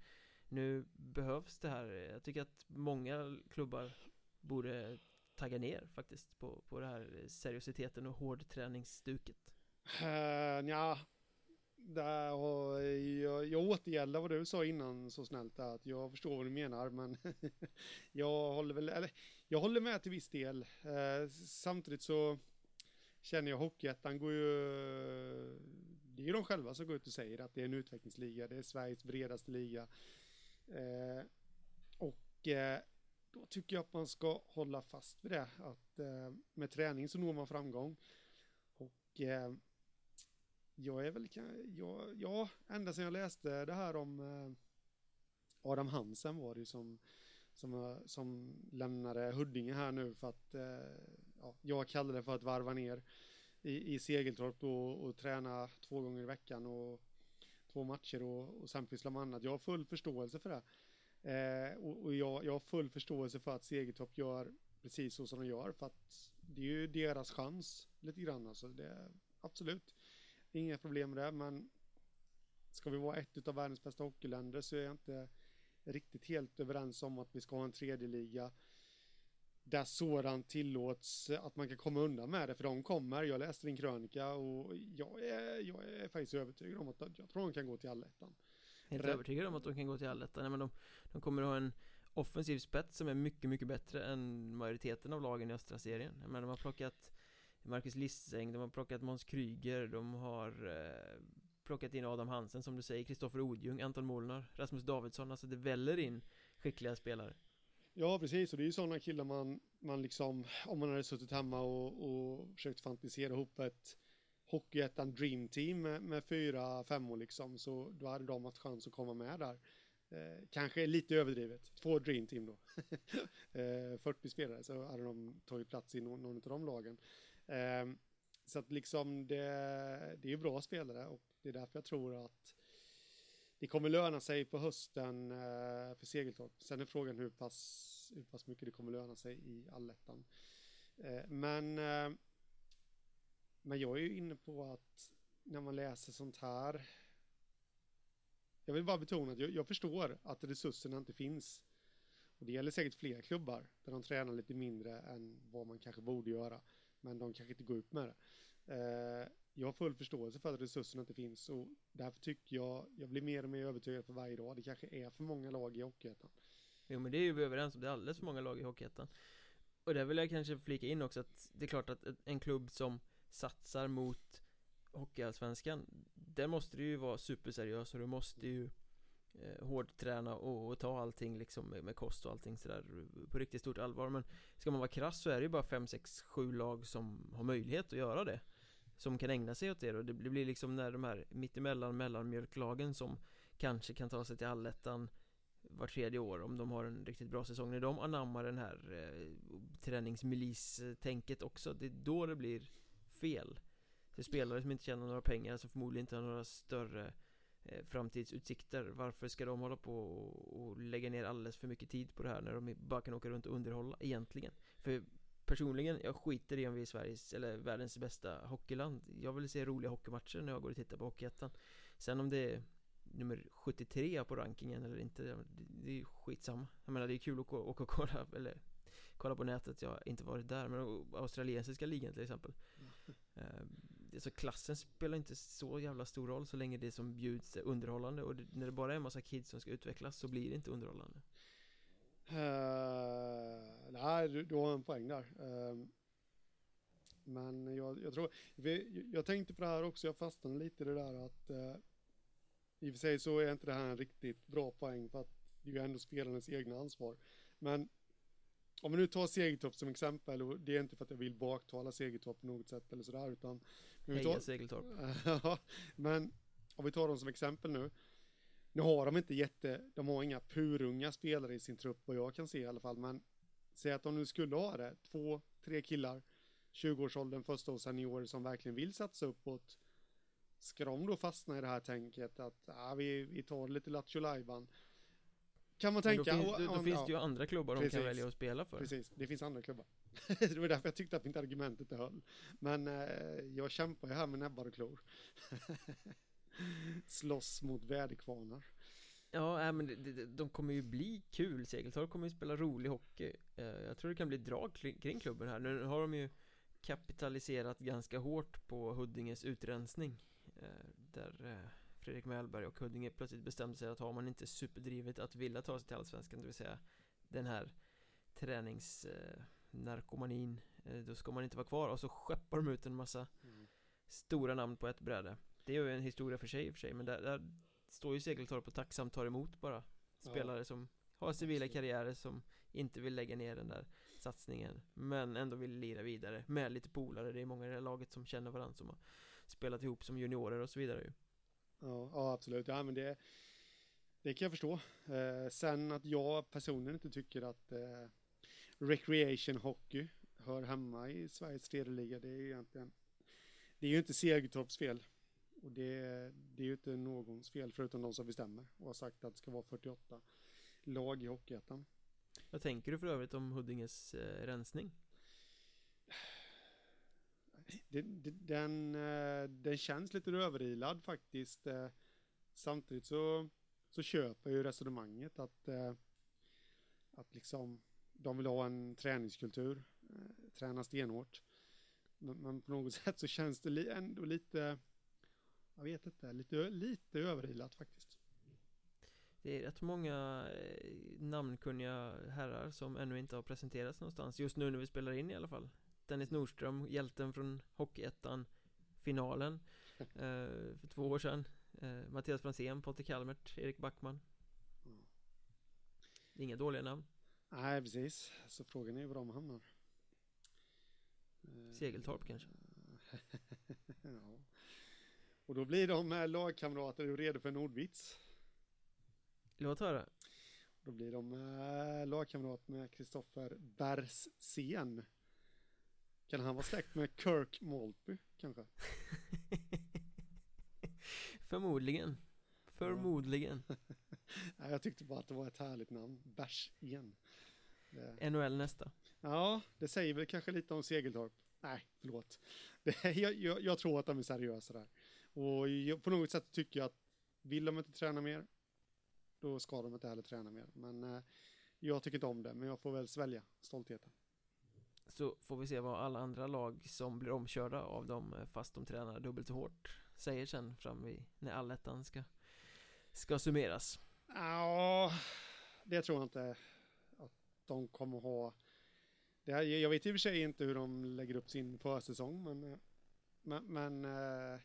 A: Nu behövs det här, jag tycker att många klubbar borde tagga ner faktiskt på, på det här seriositeten och hårdträningsstuket.
B: Eh, uh, ja, där har jag, jag återgäldar vad du sa innan så snällt att jag förstår vad du menar men jag håller väl, eller jag håller med till viss del. Eh, samtidigt så känner jag Hockeyettan går ju, det är ju de själva som går ut och säger att det är en utvecklingsliga, det är Sveriges bredaste liga. Eh, och eh, då tycker jag att man ska hålla fast vid det, att eh, med träning så når man framgång. Och eh, jag är väl, jag, ja, ända sedan jag läste det här om eh, Adam Hansen var det ju som, som, eh, som lämnade Huddinge här nu för att, eh, ja, jag kallade det för att varva ner i, i Segeltorp och, och träna två gånger i veckan och två matcher och, och sen pyssla med annat. Jag har full förståelse för det. Eh, och, och jag, jag har full förståelse för att Segeltorp gör precis så som de gör för att det är ju deras chans lite grann alltså. Det, absolut. Inga problem med det, men ska vi vara ett av världens bästa hockeyländer så är jag inte riktigt helt överens om att vi ska ha en tredje liga där sådant tillåts att man kan komma undan med det, för de kommer. Jag läste din krönika och jag är, jag är faktiskt övertygad om att jag tror de kan gå till allettan.
A: Helt Rätt. övertygad om att de kan gå till allettan, Nej, men de, de kommer att ha en offensiv spets som är mycket, mycket bättre än majoriteten av lagen i östra serien. Men de har plockat Marcus Lissäng, de har plockat Måns Kryger, de har eh, plockat in Adam Hansen som du säger, Kristoffer Odjung, Anton Molnar, Rasmus Davidsson, alltså det väller in skickliga spelare.
B: Ja, precis, och det är ju sådana killar man, man liksom, om man hade suttit hemma och, och försökt fantisera ihop ett Hockeyettan Dream Team med, med fyra femmor liksom, så då hade de haft chans att komma med där. Eh, kanske lite överdrivet, två Dream Team då. eh, 40 spelare så hade de tagit plats i någon, någon av de lagen. Eh, så att liksom det, det är ju bra spelare och det är därför jag tror att det kommer löna sig på hösten eh, för Segeltorp. Sen är frågan hur pass, hur pass mycket det kommer löna sig i allettan. Eh, men, eh, men jag är ju inne på att när man läser sånt här jag vill bara betona att jag, jag, förstår att resurserna inte finns. Och det gäller säkert fler klubbar där de tränar lite mindre än vad man kanske borde göra. Men de kanske inte går upp med det. Jag har full förståelse för att resurserna inte finns och därför tycker jag, jag blir mer och mer övertygad för varje dag. Det kanske är för många lag i Hockeyettan.
A: Jo men det är ju vi överens om, det är alldeles för många lag i Hockeyettan. Och där vill jag kanske flika in också att det är klart att en klubb som satsar mot Hockeyallsvenskan Där måste du ju vara superseriös och du måste ju eh, hårdträna och, och, ta allting liksom med, med, kost och allting sådär på riktigt stort allvar men ska man vara krass så är det ju bara 5, 6, 7 lag som har möjlighet att göra det som kan ägna sig åt det och det blir liksom när de här mittemellan mellanmjölklagen som kanske kan ta sig till allettan var tredje år om de har en riktigt bra säsong när de anammar den här eh, träningsmilis-tänket också det är då det blir fel det är spelare som inte tjänar några pengar som förmodligen inte har några större eh, framtidsutsikter Varför ska de hålla på och, och lägga ner alldeles för mycket tid på det här när de bara kan åka runt och underhålla egentligen? För personligen, jag skiter i om vi är Sveriges eller världens bästa hockeyland. Jag vill se roliga hockeymatcher när jag går och tittar på Hockeyettan. Sen om det är nummer 73 på rankingen eller inte, det, är ju skitsamma. Jag menar det är kul att åka och kolla, eller kolla på nätet, jag har inte varit där Men australiensiska ligan till exempel. Mm. Så klassen spelar inte så jävla stor roll så länge det som bjuds är underhållande. Och när det bara är en massa kids som ska utvecklas så blir det inte underhållande
B: Uh, nej, du, du, har en poäng där. Uh, men jag, jag tror, jag tänkte på det här också, jag fastnade lite i det där att uh, i och för sig så är inte det här en riktigt bra poäng för att det är ju ändå spelarnas egna ansvar. Men om vi nu tar Segeltorp som exempel, och det är inte för att jag vill baktala Segeltorp på något sätt eller sådär, utan...
A: Heja Segeltorp!
B: ja, men om vi tar dem som exempel nu, nu har de inte jätte, de har inga purunga spelare i sin trupp vad jag kan se i alla fall, men säg att de nu skulle ha det, två, tre killar, 20-årsåldern, första och seniorer som verkligen vill satsa uppåt. Ska de då fastna i det här tänket att ja, vi, vi tar lite Lattjo Kan man tänka.
A: Men då, finns, då, då finns det ju andra klubbar de kan välja att spela för.
B: Precis, det finns andra klubbar. det var därför jag tyckte att mitt argument inte höll. Men eh, jag kämpar ju här med näbbar och klor. slåss mot väderkvarnar.
A: Ja, äh, men det, de kommer ju bli kul, Segeltorp kommer ju spela rolig hockey. Eh, Jag tror det kan bli drag kring klubben här. Nu har de ju kapitaliserat ganska hårt på Huddinges utrensning. Eh, Där eh, Fredrik Mellberg och Huddinge plötsligt bestämde sig att har man inte superdrivet att vilja ta sig till Allsvenskan Det vill säga den här träningsnarkomanin Då ska man inte vara kvar. Och så skeppar de ut en massa mm. stora namn på ett bräde det är ju en historia för sig i och för sig men där, där står ju Segeltorp och tacksamt tar emot bara Spelare ja. som har civila karriärer som inte vill lägga ner den där satsningen Men ändå vill lira vidare med lite polare. Det är många i det här laget som känner varandra som har spelat ihop som juniorer och så vidare ju.
B: Ja, ja absolut, ja men det Det kan jag förstå. Eh, Sen att jag personligen inte tycker att eh, Recreation hockey hör hemma i Sveriges tredje liga Det är ju egentligen Det är ju inte Segertorps fel och det, det är ju inte någons fel förutom de som bestämmer och har sagt att det ska vara 48 lag i Hockeyettan.
A: Vad tänker du för övrigt om Huddinges eh, rensning?
B: Den, den, eh, den känns lite överilad faktiskt. Eh, samtidigt så, så köper jag ju resonemanget att, eh, att liksom de vill ha en träningskultur, träna stenhårt. Men, men på något sätt så känns det ändå lite jag vet inte, lite, lite överilat faktiskt.
A: Det är rätt många eh, namnkunniga herrar som ännu inte har presenterats någonstans. Just nu när vi spelar in i alla fall. Dennis Nordström, hjälten från Hockeyettan Finalen eh, För två år sedan. Eh, Mattias Franzén, Potter Kalmert, Erik Backman. Mm. Inga dåliga namn.
B: Nej precis, så frågan är ju var de hamnar.
A: Segeltorp kanske.
B: Ja. Och då blir de eh, lagkamrater redo för en ordvits.
A: Låt höra.
B: Då blir de eh, lagkamrat med Kristoffer Bersen. Kan han vara släkt med Kirk Maltby kanske?
A: Förmodligen. Förmodligen.
B: Nej, jag tyckte bara att det var ett härligt namn. Bersen. Det...
A: NHL nästa.
B: Ja, det säger väl kanske lite om Segeltorp. Nej, förlåt. Det, jag, jag, jag tror att de är seriösa där. Och jag, på något sätt tycker jag att vill de inte träna mer, då ska de inte heller träna mer. Men eh, jag tycker inte om det, men jag får väl svälja stoltheten.
A: Så får vi se vad alla andra lag som blir omkörda av dem eh, fast de tränar dubbelt så hårt säger sen fram vid när allettan ska, ska summeras.
B: Ja, det tror jag inte att de kommer ha. Det, jag vet i och för sig inte hur de lägger upp sin försäsong, men, eh, men, men eh,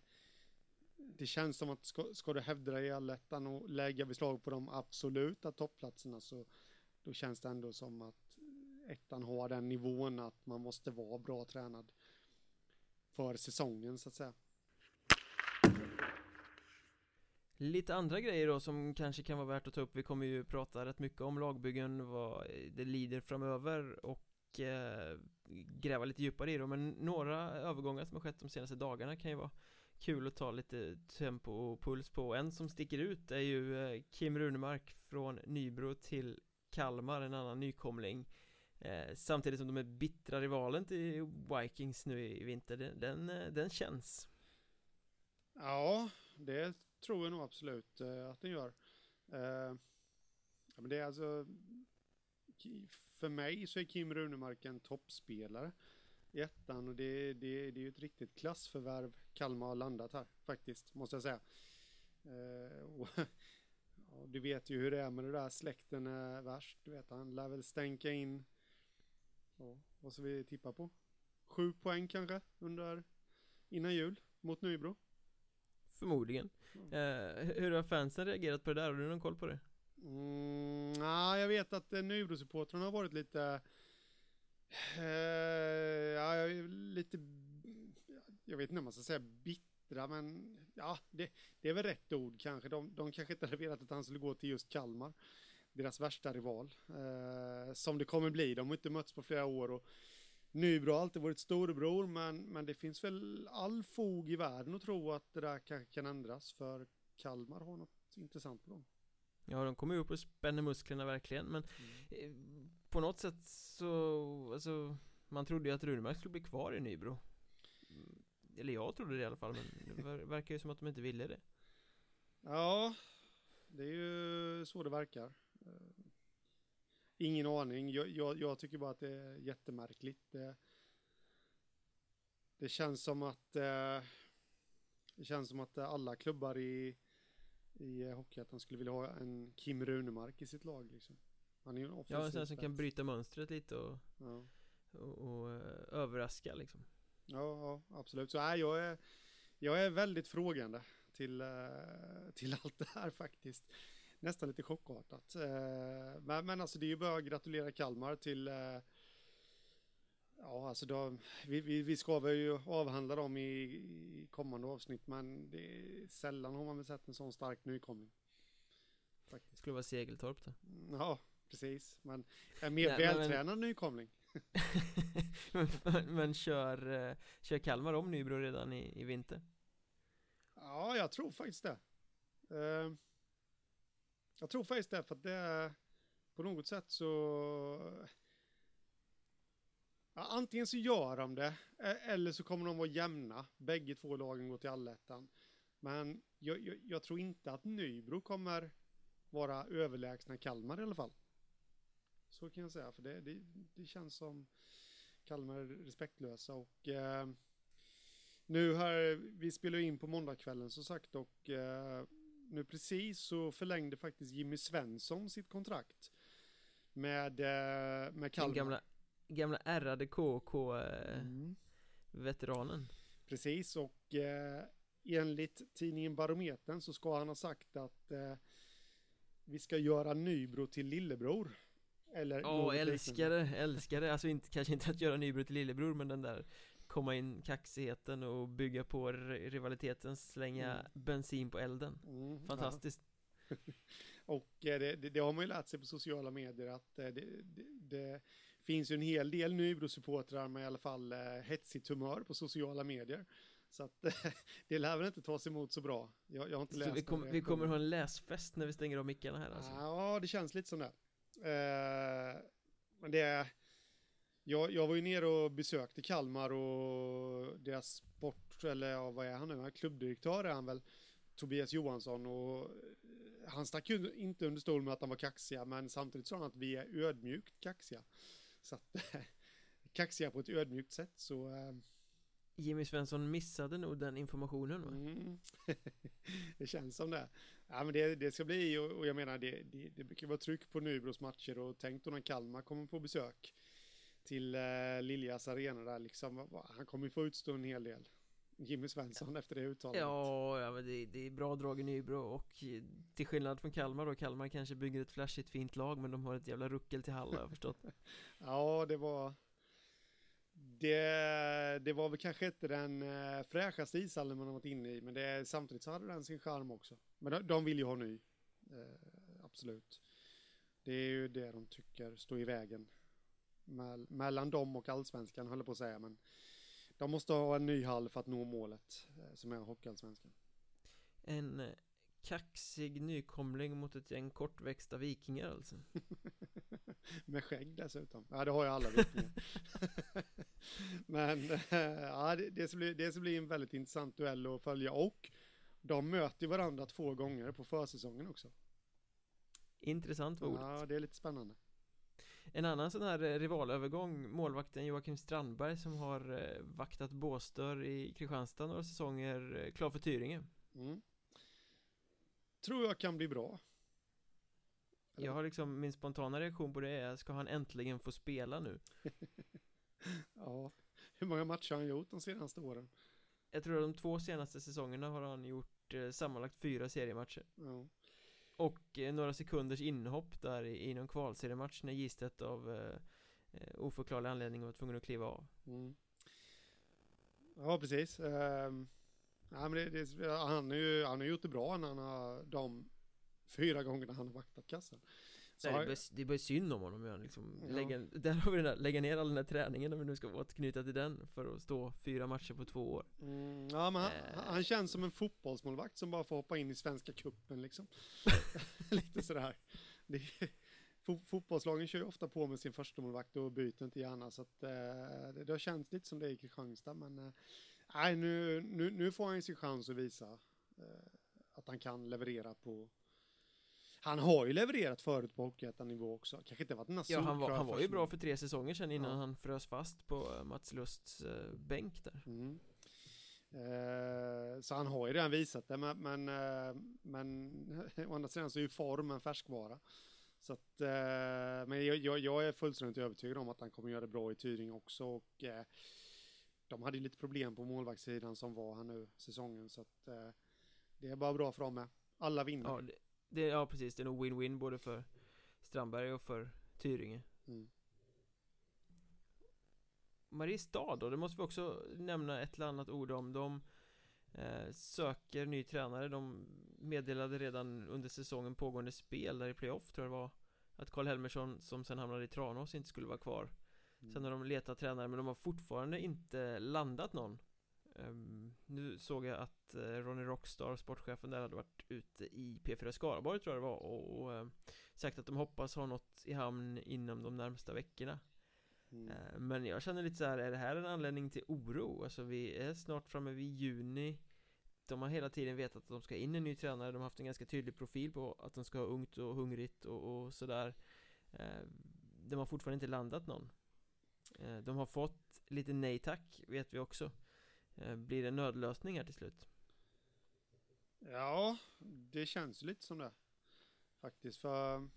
B: det känns som att ska, ska du hävda dig i allettan och lägga beslag på de absoluta toppplatserna så då känns det ändå som att ettan har den nivån att man måste vara bra tränad för säsongen så att säga.
A: Lite andra grejer då som kanske kan vara värt att ta upp Vi kommer ju prata rätt mycket om lagbyggen, vad det lider framöver och eh, gräva lite djupare i det Men några övergångar som har skett de senaste dagarna kan ju vara kul att ta lite tempo och puls på. En som sticker ut är ju eh, Kim Runemark från Nybro till Kalmar, en annan nykomling. Eh, Samtidigt som de är bittra rivalen till Vikings nu i vinter. Den, den, eh, den känns.
B: Ja, det tror jag nog absolut eh, att den gör. Eh, men det är alltså, för mig så är Kim Runemark en toppspelare i ettan och det, det, det är ju ett riktigt klassförvärv Kalmar har landat här faktiskt, måste jag säga. Eh, och, ja, du vet ju hur det är med det där, släkten är värst, du vet han lär väl stänka in, ja, vad ska vi tippa på? Sju poäng kanske under, innan jul mot Nybro.
A: Förmodligen mm. eh, Hur har fansen reagerat på det där? Har du någon koll på det?
B: Mm, nah, jag vet att eh, Nybro-supportrarna har varit lite eh, Ja, lite Jag vet inte om man ska säga bittra men Ja, det, det är väl rätt ord kanske. De, de kanske inte hade velat att han skulle gå till just Kalmar Deras värsta rival. Eh, Som det kommer bli, de har inte mötts på flera år och Nybro har alltid varit storebror, men, men det finns väl all fog i världen att tro att det där kanske kan ändras, för Kalmar har något intressant på gång.
A: Ja, de kommer upp och spänner musklerna verkligen, men mm. på något sätt så, alltså, man trodde ju att Runemark skulle bli kvar i Nybro. Mm, eller jag trodde det i alla fall, men det verkar ju som att de inte ville det.
B: Ja, det är ju så det verkar. Ingen aning. Jag, jag, jag, tycker bara att det är jättemärkligt. Det, det känns som att eh, det känns som att alla klubbar i, i Hockeyettan skulle vilja ha en Kim Runemark i sitt lag. Liksom.
A: Han är ju en Ja, en som kan bryta mönstret lite och,
B: ja.
A: och, och uh, överraska liksom.
B: Ja, ja absolut. Så äh, jag, är, jag är väldigt frågande till, uh, till allt det här faktiskt nästan lite chockartat. Eh, men, men alltså det är ju bara att gratulera Kalmar till eh, Ja, alltså då, vi, vi, vi ska väl ju avhandla dem i, i kommande avsnitt, men det är, sällan har man väl sett en sån stark nykomling.
A: Faktiskt. Skulle vara Segeltorp då?
B: Ja, precis, men en mer Nej, vältränad men... nykomling.
A: men, men kör, eh, kör Kalmar om Nybro redan i, i vinter?
B: Ja, jag tror faktiskt det. Uh, jag tror faktiskt det, för att det är på något sätt så... Ja, antingen så gör de det, e- eller så kommer de vara jämna. Bägge två lagen går till allettan. Men jag, jag, jag, tror inte att Nybro kommer vara överlägsna Kalmar i alla fall. Så kan jag säga, för det, det, det känns som Kalmar är respektlösa och eh, nu här, vi spelar in på måndagskvällen som sagt och eh, nu precis så förlängde faktiskt Jimmy Svensson sitt kontrakt med, eh, med Kalmar. Den
A: gamla, gamla ärrade KK-veteranen. Mm.
B: Precis, och eh, enligt tidningen Barometern så ska han ha sagt att eh, vi ska göra Nybro till lillebror.
A: Eller Åh, älskar det, älskar det. Alltså inte, kanske inte att göra Nybro till lillebror, men den där komma in kaxigheten och bygga på rivaliteten, slänga
B: Mm.
A: bensin på elden
B: Mm,
A: Fantastiskt
B: Ja. Och eh, det, det, det har man ju lärt sig på sociala medier att eh, det finns ju en hel del Nybro-supportrar med i alla fall eh, hetsigt humör på sociala medier. Så att det lär väl inte tas emot så bra. Jag, jag har inte läst
A: Så vi, kom, vi kommer ha en läsfest när vi stänger av mickarna här alltså
B: Ja, det känns lite som det. Eh, men det är... Jag, jag var ju nere och besökte Kalmar och deras sport, eller ja, vad är han nu? Klubbdirektör är han väl, Tobias Johansson och eh, han stack ju inte under stol med att han var kaxiga, men samtidigt sa han att vi är ödmjukt kaxiga. Så att kaxiga på ett ödmjukt sätt, så eh,
A: Jimmy Svensson missade nog den informationen va?
B: Mm. det känns som det. Ja, men det, det ska bli, och, och jag menar, det, det, det brukar vara tryck på Nybros matcher och tänk då när Kalmar kommer på besök till eh, Liljas arena där liksom, han kommer få utstå en hel del. Jimmy Svensson efter det uttalandet.
A: Ja, ja men det, det är bra drag i Nybro och till skillnad från Kalmar då, Kalmar kanske bygger ett flashigt fint lag men de har ett jävla ruckel till Hall har förstått
B: Ja, det var... Det, det var väl kanske inte den eh, fräschaste ishallen man har varit inne i, men det, samtidigt så hade den sin charm också. Men de, de vill ju ha ny. Eh, absolut. Det är ju det de tycker står i vägen. Mell, mellan dem och allsvenskan höll jag på att säga, men de måste ha en ny hall för att nå målet, eh, som är hockeyallsvenskan.
A: En eh, kaxig nykomling mot ett gäng kortväxta vikingar alltså
B: Med skägg dessutom. Ja, det har ju alla vikingar. Men eh, ja, det, ska bli, det ska bli en väldigt intressant duell att följa och de möter varandra två gånger på försäsongen också.
A: Intressant var ordet
B: Ja, det är lite spännande.
A: En annan sån här eh, rivalövergång, målvakten Joakim Strandberg som har eh, vaktat Båstör i Kristianstad några säsonger, eh, klar för Tyringe
B: Mm. Tror jag kan bli bra. Eller-
A: Jag har liksom, min spontana reaktion på det är, ska han äntligen få spela nu?
B: Ja. Hur många matcher har han gjort de senaste åren?
A: Jag tror att de två senaste säsongerna har han gjort eh, sammanlagt fyra seriematcher
B: Ja.
A: Och eh, några sekunders inhopp där i, någon kvalseriematch när Gistedt av eh, eh, oförklarlig anledning var tvungen att kliva av
B: Mm. Ja, precis. Ehm, um, nej, men det, det, han, är ju, han har gjort det bra när han har de fyra gångerna han har vaktat kassan. Så
A: Nej, det, bara, det synd om honom ja, liksom,
B: Ja.
A: lägga, Där har vi den där, lägga ner all den där träningen om vi nu ska återknyta till den För att stå fyra matcher på två år
B: Mm, ja, men han,
A: Eh.
B: han känns som en fotbollsmålvakt som bara får hoppa in i Svenska Cupen liksom. Lite sådär. Det, fo, fotbollslagen kör ju ofta på med sin första målvakt och byter inte gärna så att eh, det, det har känts lite som det i Kristianstad men eh, nej, nu, nu, nu får han sin chans att visa eh, att han kan leverera på han har ju levererat förut på Hockeyettan-nivå också. Kanske inte varit den
A: Ja han var, han var ju bra för tre säsonger sedan innan
B: Ja.
A: han frös fast på eh, Mats Lusts eh, bänk där
B: Mm. Eh, så han har ju redan visat det, men, men, eh, men å andra sidan så är ju form en färskvara. Så att, eh, men jag, jag, jag är fullständigt övertygad om att han kommer göra det bra i Tyringe också. Och, eh, de hade ju lite problem på målvaktssidan som var här nu säsongen. Så att, det är bara bra för dem med. Alla vinner.
A: Ja, det, det, ja precis, det är nog win-win både för Strandberg och för Tyringe.
B: Mm.
A: Mariestad då, det måste vi också nämna ett eller annat ord om. De eh, söker ny tränare, de meddelade redan under säsongen pågående spel där i playoff tror jag det var Att Karl Helmersson som sen hamnade i Tranås inte skulle vara kvar. Sen har de letat tränare men de har fortfarande inte landat någon Ehm, Nu såg jag att eh, Ronny Rockstar, sportchefen där, hade varit ute i P4 Skaraborg tror jag det var och, och eh, sagt att de hoppas ha något i hamn inom de närmsta veckorna.
B: Mm.
A: Eh, Men jag känner lite så här, är det här en anledning till oro? Alltså vi är snart framme vid juni. De har hela tiden vetat att de ska in en ny tränare, de har haft en ganska tydlig profil på att de ska ha ungt och hungrigt och, och sådär. De har fortfarande inte landat någon. De har fått lite nej tack, vet vi också Eh, blir det nödlösningar till slut?
B: Ja, det känns lite som det. Faktiskt, för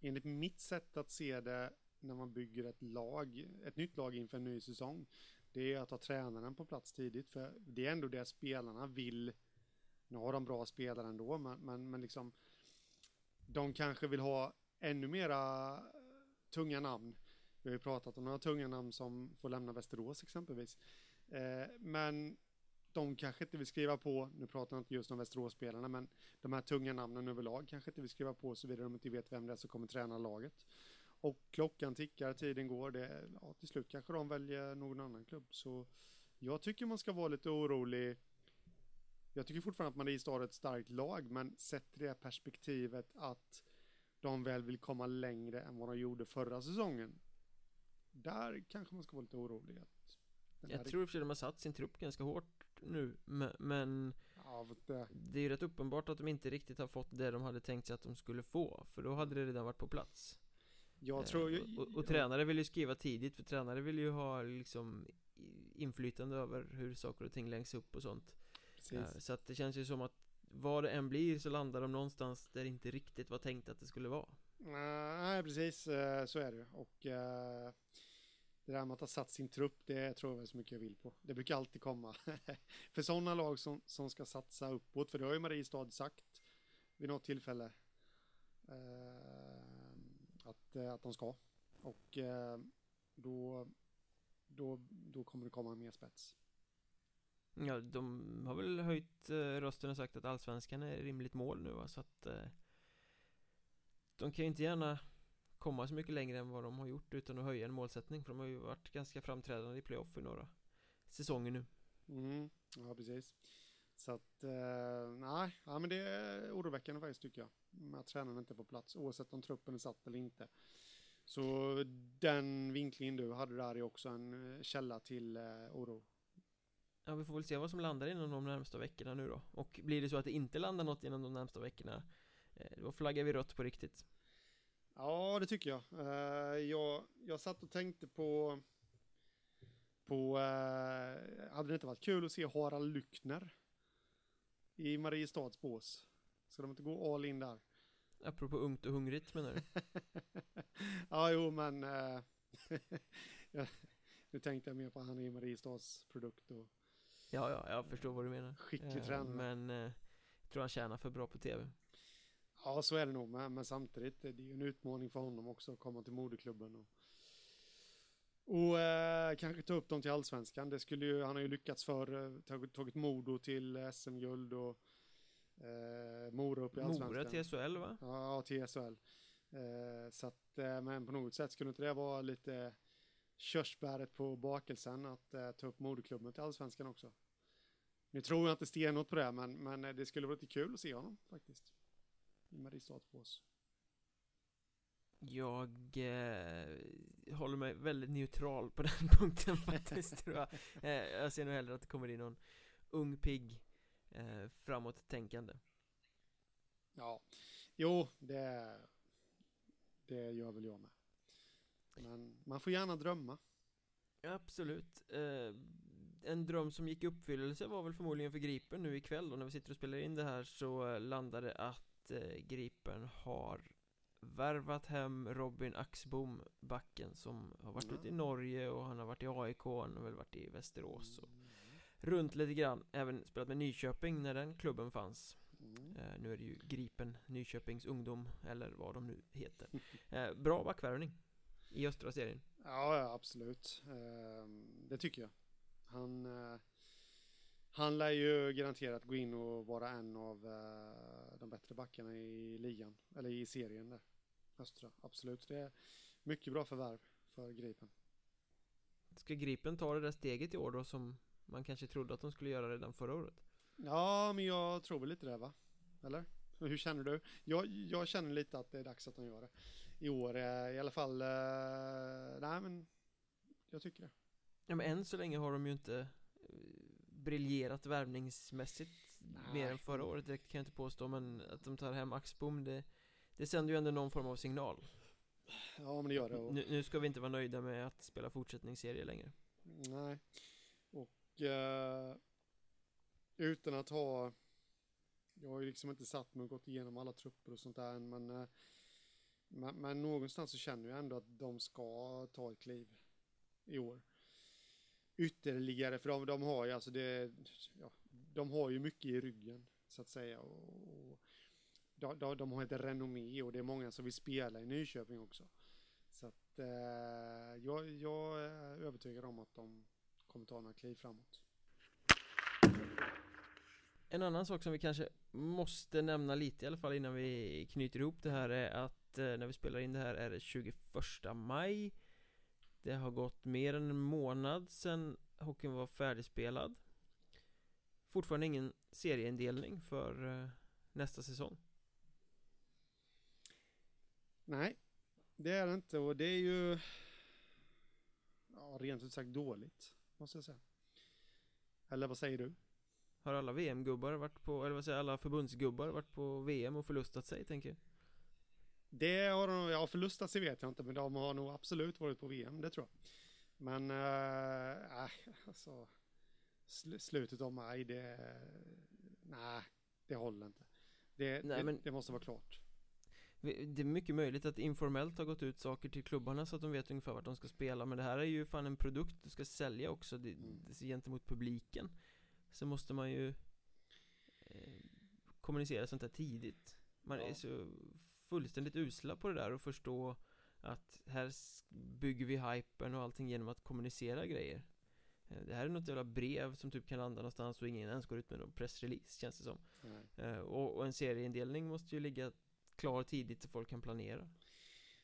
B: enligt mitt sätt att se det när man bygger ett lag, ett nytt lag inför en ny säsong, det är att ha tränaren på plats tidigt, för det är ändå det spelarna vill. Nu har de bra spelare ändå, men, men, men liksom de kanske vill ha ännu mera tunga namn. Vi har ju pratat om några tunga namn som får lämna Västerås exempelvis. Eh, men de kanske inte vill skriva på, nu pratar jag inte just om Västerås-spelarna, men de här tunga namnen överlag kanske inte vill skriva på såvida de inte vet vem det är som kommer träna laget. Och klockan tickar, tiden går, det, ja, till slut kanske de väljer någon annan klubb. Så jag tycker man ska vara lite orolig. Jag tycker fortfarande att Mariestad är ett starkt lag, men sett det perspektivet att de väl vill komma längre än vad de gjorde förra säsongen. Där kanske man ska vara lite orolig. Att
A: jag tror att de har satt sin trupp ganska hårt nu Men ja, det... det är ju rätt uppenbart att de inte riktigt har fått det de hade tänkt sig att de skulle få För då hade det redan varit på plats.
B: Jag tror
A: eh, och, och, och tränare vill ju skriva tidigt för tränare vill ju ha liksom inflytande över hur saker och ting längs upp och sånt. Eh, så att det känns ju som att vad det än blir så landar de någonstans där det inte riktigt var tänkt att det skulle vara.
B: Nej precis eh, så är det och det där med att ha satt sin trupp, det tror jag väl så mycket jag vill på. Det brukar alltid komma. för sådana lag som, som ska satsa uppåt, för det har ju Mariestad sagt vid något tillfälle eh, att, eh, att de ska. Och eh, då, då, då kommer det komma mer spets.
A: Ja, de har väl höjt eh, rösten och sagt att allsvenskan är rimligt mål nu va? så att eh, de kan ju inte gärna komma så mycket längre än vad de har gjort utan att höja en målsättning för de har ju varit ganska framträdande i playoff i några säsonger nu.
B: Mm, Ja precis. Så att, eh, nej, ja, men det är oroväckande faktiskt tycker jag att tränaren inte är på plats oavsett om truppen är satt eller inte. Så den vinklingen du hade där är också en eh, källa till eh, oro.
A: Ja vi får väl se vad som landar inom de närmsta veckorna nu då. Och blir det så att det inte landar något inom de närmsta veckorna eh, Då flaggar vi rött på riktigt
B: Ja, det tycker jag. Uh, jag. Jag satt och tänkte på... på uh, hade det inte varit kul att se Harald Lyckner i Mariestads bås? Ska de inte gå all in där?
A: Apropå ungt och hungrigt menar du?
B: ja, jo, men... Uh, nu tänkte jag mer på han är Mariestads produkt och...
A: Ja, ja, jag förstår vad du menar.
B: Skicklig tränare.
A: Men jag tror han tjänar för bra på tv.
B: Ja, så är det nog, men, men samtidigt det är det ju en utmaning för honom också att komma till moderklubben och, och eh, kanske ta upp dem till allsvenskan. Det skulle ju, han har ju lyckats för, eh, tagit, tagit Modo till SM-guld och eh, Mora upp i allsvenskan.
A: Mora till SHL va?
B: Ja, till SHL. Eh, så att, eh, men på något sätt skulle inte det vara lite körsbäret på bakelsen att eh, ta upp moderklubben till allsvenskan också. Nu tror jag inte stenhårt på det, men, men det skulle vara lite kul att se honom faktiskt i Mariestadsbås?
A: Jag eh, håller mig väldigt neutral på den punkten faktiskt tror jag. Eh, Jag ser nog hellre att det kommer in någon ung pigg eh, framåt-tänkande.
B: Ja, jo det, det gör väl jag med. Men man får gärna drömma.
A: Absolut. Eh, En dröm som gick i uppfyllelse var väl förmodligen för Gripen nu ikväll och när vi sitter och spelar in det här så landade att eh, Gripen har värvat hem Robin Axbom, backen som har varit mm. ute i Norge och han har varit i AIK, han har väl varit i Västerås och mm. runt lite grann, även spelat med Nyköping när den klubben fanns mm. eh, Nu är det ju Gripen, Nyköpings ungdom, eller vad de nu heter eh, Bra backvärvning i östra serien
B: Ja, ja absolut eh, Det tycker jag Han han lär ju garanterat gå in och vara en av uh, de bättre backarna i ligan, eller i serien där. Östra, absolut. Det är mycket bra förvärv för Gripen.
A: Ska Gripen ta det där steget i år då som man kanske trodde att de skulle göra redan förra året?
B: Ja, men jag tror väl lite det va? Eller? Hur känner du? Jag, jag känner lite att det är dags att de gör det. I år eh, i alla fall. Uh, nej men jag tycker det.
A: Ja men än så länge har de ju inte briljerat värvningsmässigt Nej. mer än förra året direkt kan jag inte påstå men att de tar hem Axbom det, det sänder ju ändå någon form av signal.
B: Ja men det gör det
A: och... nu, nu, ska vi inte vara nöjda med att spela fortsättningsserie längre.
B: Nej. Och uh, Utan att ha Jag har ju liksom inte satt mig och gått igenom alla trupper och sånt där än men uh, men, men någonstans så känner jag ändå att de ska ta ett kliv i år ytterligare, för de, de har ju alltså det, ja, de har ju mycket i ryggen så att säga. Och, och de, de, de, har ett renommé och det är många som vill spela i Nyköping också. Så att eh, jag, jag är övertygad om att de kommer ta några kliv framåt.
A: En annan sak som vi kanske måste nämna lite i alla fall innan vi knyter ihop det här är att eh, när vi spelar in det här är det 21 maj det har gått mer än en månad sedan hockeyn var färdigspelad Fortfarande ingen serieindelning för eh, nästa säsong
B: Nej, det är det inte och det är ju ja, rent ut sagt dåligt, måste jag säga. Eller vad säger du?
A: Har alla VM-gubbar varit på, eller vad säger alla förbundsgubbar varit på VM och förlustat sig tänker jag?
B: Det har de, ja förlustat sig vet jag inte, men de har nog absolut varit på VM, det tror jag. Men, äh, alltså, sl slutet av maj, det, nej, det håller inte. Det, nej, det, men... det måste vara klart.
A: Det är mycket möjligt att informellt har gått ut saker till klubbarna så att de vet ungefär vart de ska spela Men det här är ju fan en produkt du ska sälja också det, mm. det gentemot publiken Så måste man ju eh, Kommunicera sånt här tidigt Man ja. är så fullständigt usla på det där och förstå Att här bygger vi hypen och allting genom att kommunicera grejer eh, det här är något jävla brev som typ kan landa någonstans och ingen ens går ut med någon pressrelease känns det som mm. och, och en serieindelning måste ju ligga klar tidigt så folk kan planera.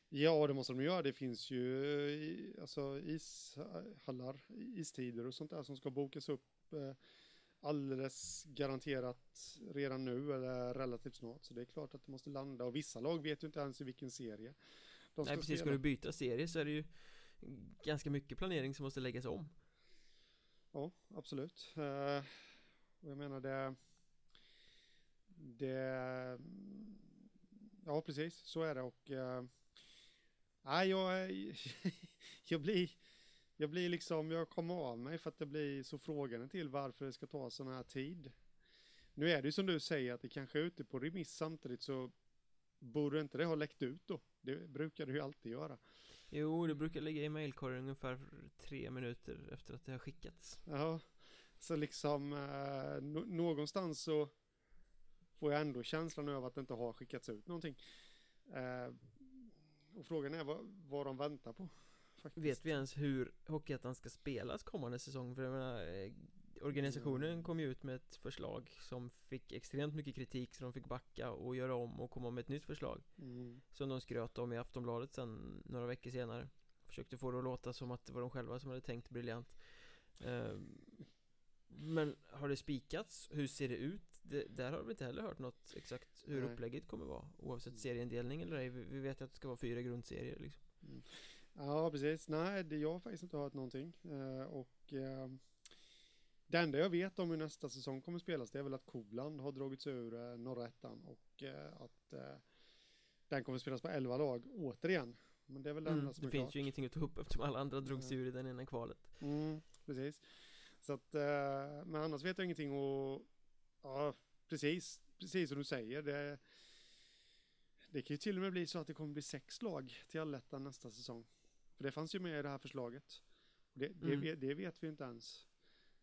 B: Ja, det måste de göra. Det finns ju alltså, ishallar, istider och sånt där som ska bokas upp eh, alldeles garanterat redan nu eller relativt snart. Så det är klart att det måste landa och vissa lag vet ju inte ens i vilken serie
A: de ska Nej, precis. Spela. Ska du byta serie så är det ju ganska mycket planering som måste läggas om.
B: Ja, absolut. Uh, jag menar det det Ja, precis. Så är det och uh, nej, jag, jag blir jag blir liksom, jag kommer av mig för att det blir så frågande till varför det ska ta sån här tid. Nu är det ju som du säger att det kanske är ute på remiss samtidigt så borde inte det ha läckt ut då? Det brukar det ju alltid göra.
A: Jo, det brukar ligga i mailkorgen ungefär tre minuter efter att det har skickats.
B: Ja, så liksom eh, någonstans så får jag ändå känslan av att det inte har skickats ut någonting. Eh, och frågan är vad, vad de väntar på.
A: Faktiskt. Vet vi ens hur Hockeyettan ska spelas kommande säsong? För jag menar, eh, organisationen mm. kom ju ut med ett förslag som fick extremt mycket kritik så de fick backa och göra om och komma med ett nytt förslag. Mm. Som de skröt om i Aftonbladet sen några veckor senare. Försökte få det att låta som att det var de själva som hade tänkt briljant. Eh, men har det spikats? Hur ser det ut? det, där har vi inte heller hört något exakt hur Nej. upplägget kommer vara Oavsett mm. serieindelning eller ej Vi vet ju att det ska vara fyra grundserier liksom mm.
B: Ja precis, nej det, jag har faktiskt inte hört någonting uh, Och uh, Det enda jag vet om hur nästa säsong kommer spelas Det är väl att Kovland har dragits ur uh, norra ettan Och uh, att Den kommer spelas på elva lag återigen Men det är väl det mm, enda som
A: Det
B: är
A: finns
B: klart.
A: ju ingenting att ta upp eftersom alla andra drogs ur i den ena kvalet
B: mm, Precis Så att, men annars vet jag ingenting och Ja, precis. Precis som du säger. Det, det kan ju till och med bli så att det kommer bli sex lag till allettan nästa säsong. För det fanns ju med i det här förslaget. Det, det, mm. det vet vi inte ens.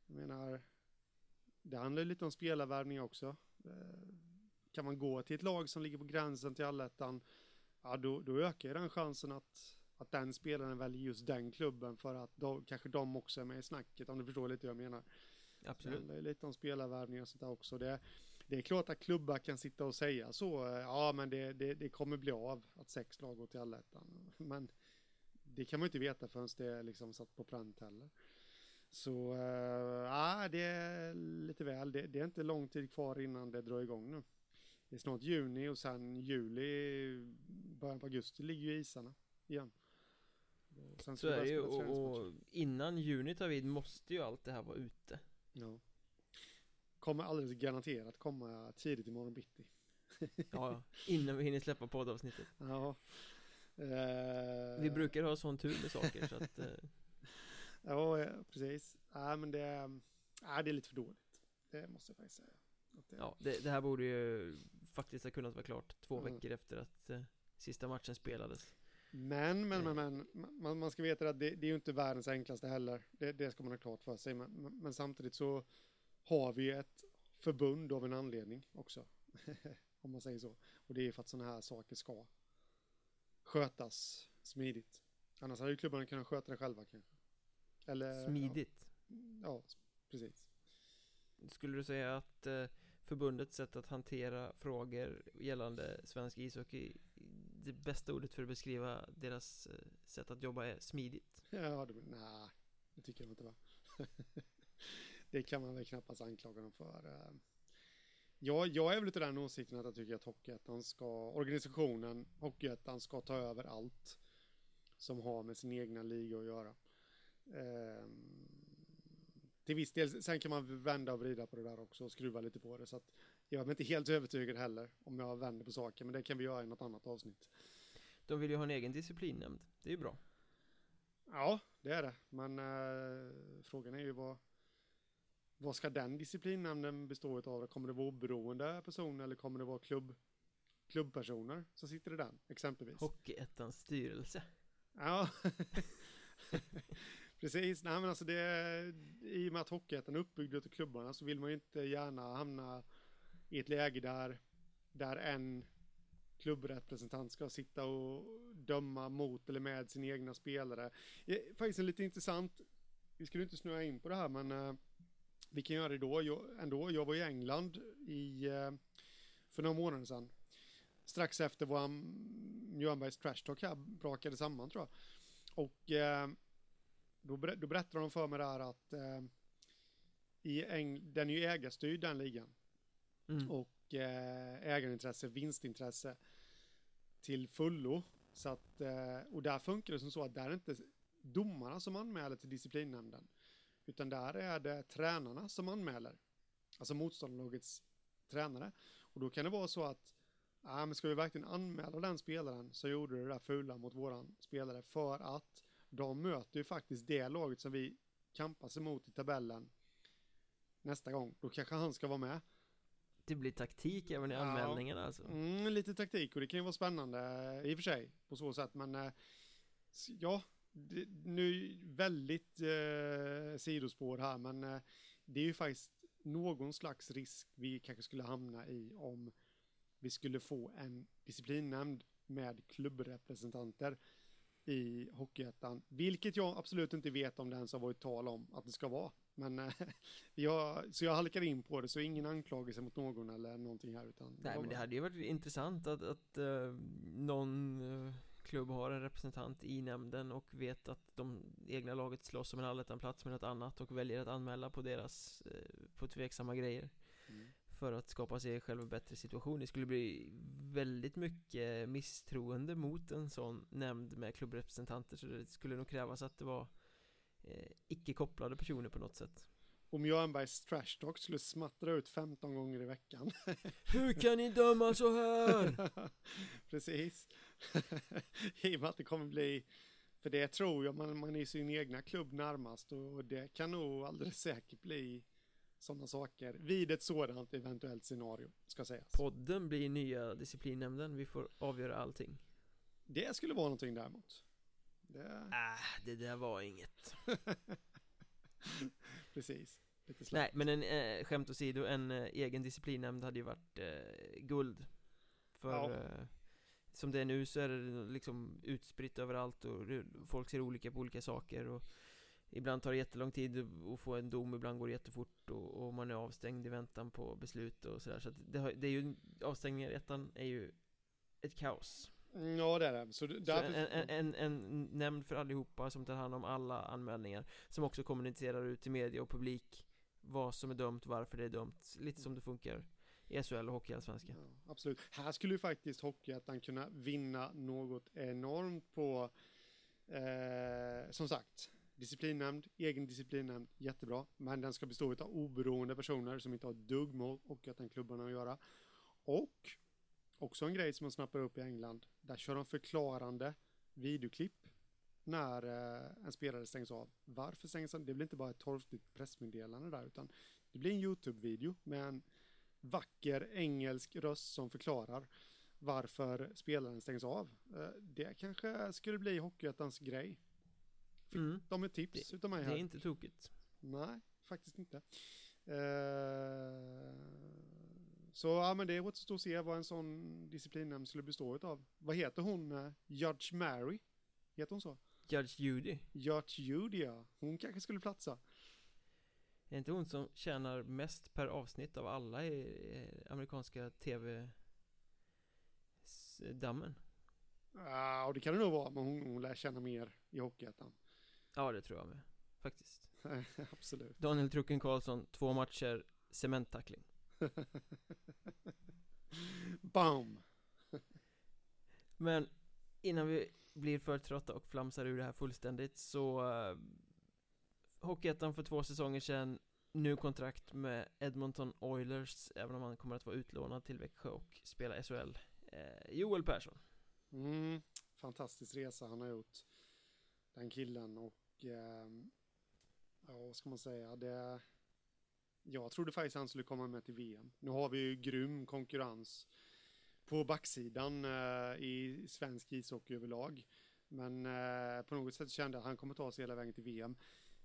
B: Jag menar, det handlar lite om spelarvärvning också. Eh, kan man gå till ett lag som ligger på gränsen till allettan, ja då, då ökar den chansen att, att den spelaren väljer just den klubben för att då, kanske de också är med i snacket, om du förstår lite hur jag menar.
A: Absolut.
B: Det handlar lite om spelarvärvning och sånt där också. Det, det är klart att klubbar kan sitta och säga så. Ja, men det, det, det kommer bli av att sex lag går till allettan. Men det kan man inte veta förrän det är liksom satt på pränt heller. Så äh, ja, det är lite väl. Det, det, är inte lång tid kvar innan det drar igång nu. Det är snart juni och sen juli, början på augusti ligger ju isarna igen.
A: så är det ju och, och innan juni tar vid måste ju allt det här vara ute.
B: Ja. Kommer alldeles garanterat komma tidigt imorgon bitti.
A: ja, innan vi hinner släppa poddavsnittet.
B: Ja. Uh...
A: Vi brukar ha sån tur med saker så att... Uh...
B: ja, precis. Äh, men det, äh, det är lite för dåligt. Det måste jag faktiskt säga.
A: Det... Ja, det, det, här borde ju faktiskt ha kunnat vara klart två mm. veckor efter att uh, sista matchen spelades.
B: Men, men, men, men, man, man ska veta att det, det är ju inte världens enklaste heller. Det, det ska man ha klart för sig. Men, men samtidigt så har vi ett förbund av en anledning också. Om man säger så. Och det är för att sådana här saker ska skötas smidigt. Annars hade ju klubbarna kunnat sköta det själva kanske.
A: Eller, smidigt?
B: ja, precis.
A: Skulle du säga att eh, förbundets sätt att hantera frågor gällande svensk ishockey Det bästa ordet för att beskriva deras eh, sätt att jobba är smidigt?
B: Ja, det, nej, det tycker jag inte va. det kan man väl knappast anklaga dem för. Eh. Jag, jag är väl utav den åsikten att jag tycker att Hockeyettan ska, organisationen Hockeyettan ska ta över allt som har med sin egna liga att göra. Ehm, till viss del, sen kan man vända och vrida på det där också och skruva lite på det. Så att jag är inte helt övertygad heller om jag vänder på saker, men det kan vi göra i något annat avsnitt.
A: De vill ju ha en egen disciplinnämnd, det är ju bra
B: Ja, det är det. Men eh, frågan är ju vad, vad ska den disciplinnämnden bestå av? Kommer det vara oberoende personer eller kommer det vara klubb, klubbpersoner som sitter i den, exempelvis?
A: Hockeyettans styrelse
B: Ja, precis. Nej, men alltså det, I och med att Hockeyettan är uppbyggd av klubbarna så vill man ju inte gärna hamna i ett läge där, där en klubbrepresentant ska sitta och döma mot eller med sina egna spelare. Det är faktiskt en lite intressant, vi skulle inte snöa in på det här men eh, vi kan göra det då jag, ändå. Jag var i England i, eh, för några månader sedan. Strax efter våran Mjölnbergs Trash Talk här brakade samman tror jag. Och eh, då, ber, då berättade de för mig där att eh, i Eng, den är ju ägarstyrd den ligan.
A: mm.
B: Och eh, ägarintresse, vinstintresse till fullo. Så att, eh, och där funkar det som så att där är inte domarna som anmäler till disciplinnämnden. Utan där är det tränarna som anmäler. Alltså motståndarlagets tränare. Och då kan det vara så att Ja, men ska vi verkligen anmäla den spelaren som gjorde det där fula mot våran spelare för att de möter ju faktiskt det laget som vi kampas emot i tabellen nästa gång. Då kanske han ska vara med.
A: Det blir taktik även i
B: Ja.
A: anmälningarna alltså
B: Mm, lite taktik och det kan ju vara spännande i och för sig på så sätt men eh, ja, nu väldigt eh, sidospår här men eh, det är ju faktiskt någon slags risk vi kanske skulle hamna i om vi skulle få en disciplinnämnd med klubbrepresentanter i Hockeyettan, vilket jag absolut inte vet om det ens har varit tal om att det ska vara. Men eh, jag, så jag halkar in på det, så ingen anklagelse mot någon eller någonting här utan
A: Nej men det hade ju varit intressant att, att eh, någon eh, klubb har en representant i nämnden och vet att de egna laget slåss om en allettan-plats med något annat och väljer att anmäla på deras, eh, på tveksamma grejer
B: Mm.
A: för att skapa sig själv en bättre situation. Det skulle bli väldigt mycket misstroende mot en sån nämnd med klubbrepresentanter så det skulle nog krävas att det var eh, icke kopplade personer på något sätt.
B: Om Jörnbergs trash talk skulle smattra ut 15 gånger i veckan.
A: Hur kan ni döma så här?
B: Precis. I och med att det kommer bli, för det tror jag, man, man är i sin egna klubb närmast och det kan nog alldeles säkert bli sådana saker vid ett sådant eventuellt scenario, ska sägas.
A: Podden blir nya disciplinnämnden, vi får avgöra allting.
B: Det skulle vara någonting däremot. Det,
A: Äh, det där var inget.
B: precis.
A: Nej, men en, eh, skämt åsido, en eh, egen disciplinnämnd hade ju varit eh, guld. För
B: Ja.
A: eh, som det är nu så är det liksom utspritt överallt och folk ser olika på olika saker och Ibland tar det jättelång tid att få en dom, ibland går det jättefort och, och man är avstängd i väntan på beslut och sådär. Så att det, har, det är ju, avstängningar i ettan är ju ett kaos.
B: Ja, det är det. Så, det-
A: Så
B: därför,
A: en, en, en, en nämnd för allihopa som tar hand om alla anmälningar Som också kommunicerar ut till media och publik Vad som är dömt, varför det är dömt Lite som det funkar i SHL och Hockeyallsvenskan
B: Ja, absolut. Här skulle ju faktiskt Hockeyettan kunna vinna något enormt på, eh, som sagt, disciplinnämnd, egen disciplinnämnd, jättebra. Men den ska bestå av oberoende personer som inte har ett dugg med Hockeyettan-klubbarna att göra. Och också en grej som man snappar upp i England, där kör de förklarande videoklipp när eh, en spelare stängs av. Varför stängs han? Det blir inte bara ett torftigt pressmeddelande där, utan det blir en YouTube-video med en vacker engelsk röst som förklarar varför spelaren stängs av. Eh, Det kanske skulle bli Hockeyettans grej. Fick
A: mm.
B: de ett tips utav mig
A: Det
B: här?
A: är inte tokigt
B: Nej, faktiskt inte. Eh, Så ja, men det återstår att se vad en sån disciplinnämnd skulle bestå av. Vad heter hon? eh, Judge Mary? Heter hon så?
A: Judge Judy
B: Judge Judy, ja. Hon kanske skulle platsa.
A: Är det inte hon som tjänar mest per avsnitt av alla i, amerikanska tv-dammen?
B: Ja, och det kan det nog vara, men hon, hon lär känna mer i Hockeyettan.
A: Ja, det tror jag med. Faktiskt.
B: Absolut.
A: Daniel Trucken Karlsson, två matcher, cementtackling.
B: Bam!
A: Men innan vi blir för trötta och flamsar ur det här fullständigt så uh, Hockeyettan för två säsonger sedan Nu kontrakt med Edmonton Oilers Även om han kommer att vara utlånad till Växjö och spela SHL eh, Joel Persson
B: mm, Fantastisk resa han har gjort Den killen och eh, Ja vad ska man säga det Jag trodde faktiskt han skulle komma med till VM Nu har vi ju grym konkurrens på backsidan eh, i svensk ishockey överlag. Men eh, på något sätt kände jag att han kommer ta sig hela vägen till VM.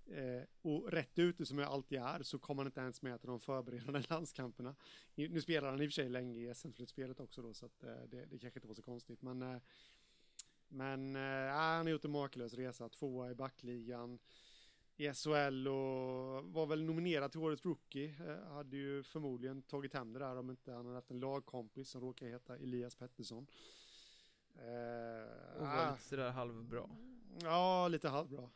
B: Eh, och rätt ute som jag alltid är så kom han inte ens med till de förberedande landskamperna. I, nu spelar han i och för sig länge i SM-slutspelet också då så att eh, det, det kanske inte var så konstigt. Men, eh, men eh, han har gjort en makalös resa, tvåa i backligan i SHL och var väl nominerad till årets rookie. Eh, hade ju förmodligen tagit hem det där om inte han hade haft en lagkompis som råkar heta Elias Pettersson.
A: Eh, och var lite sådär halvbra.
B: Ja, lite halvbra.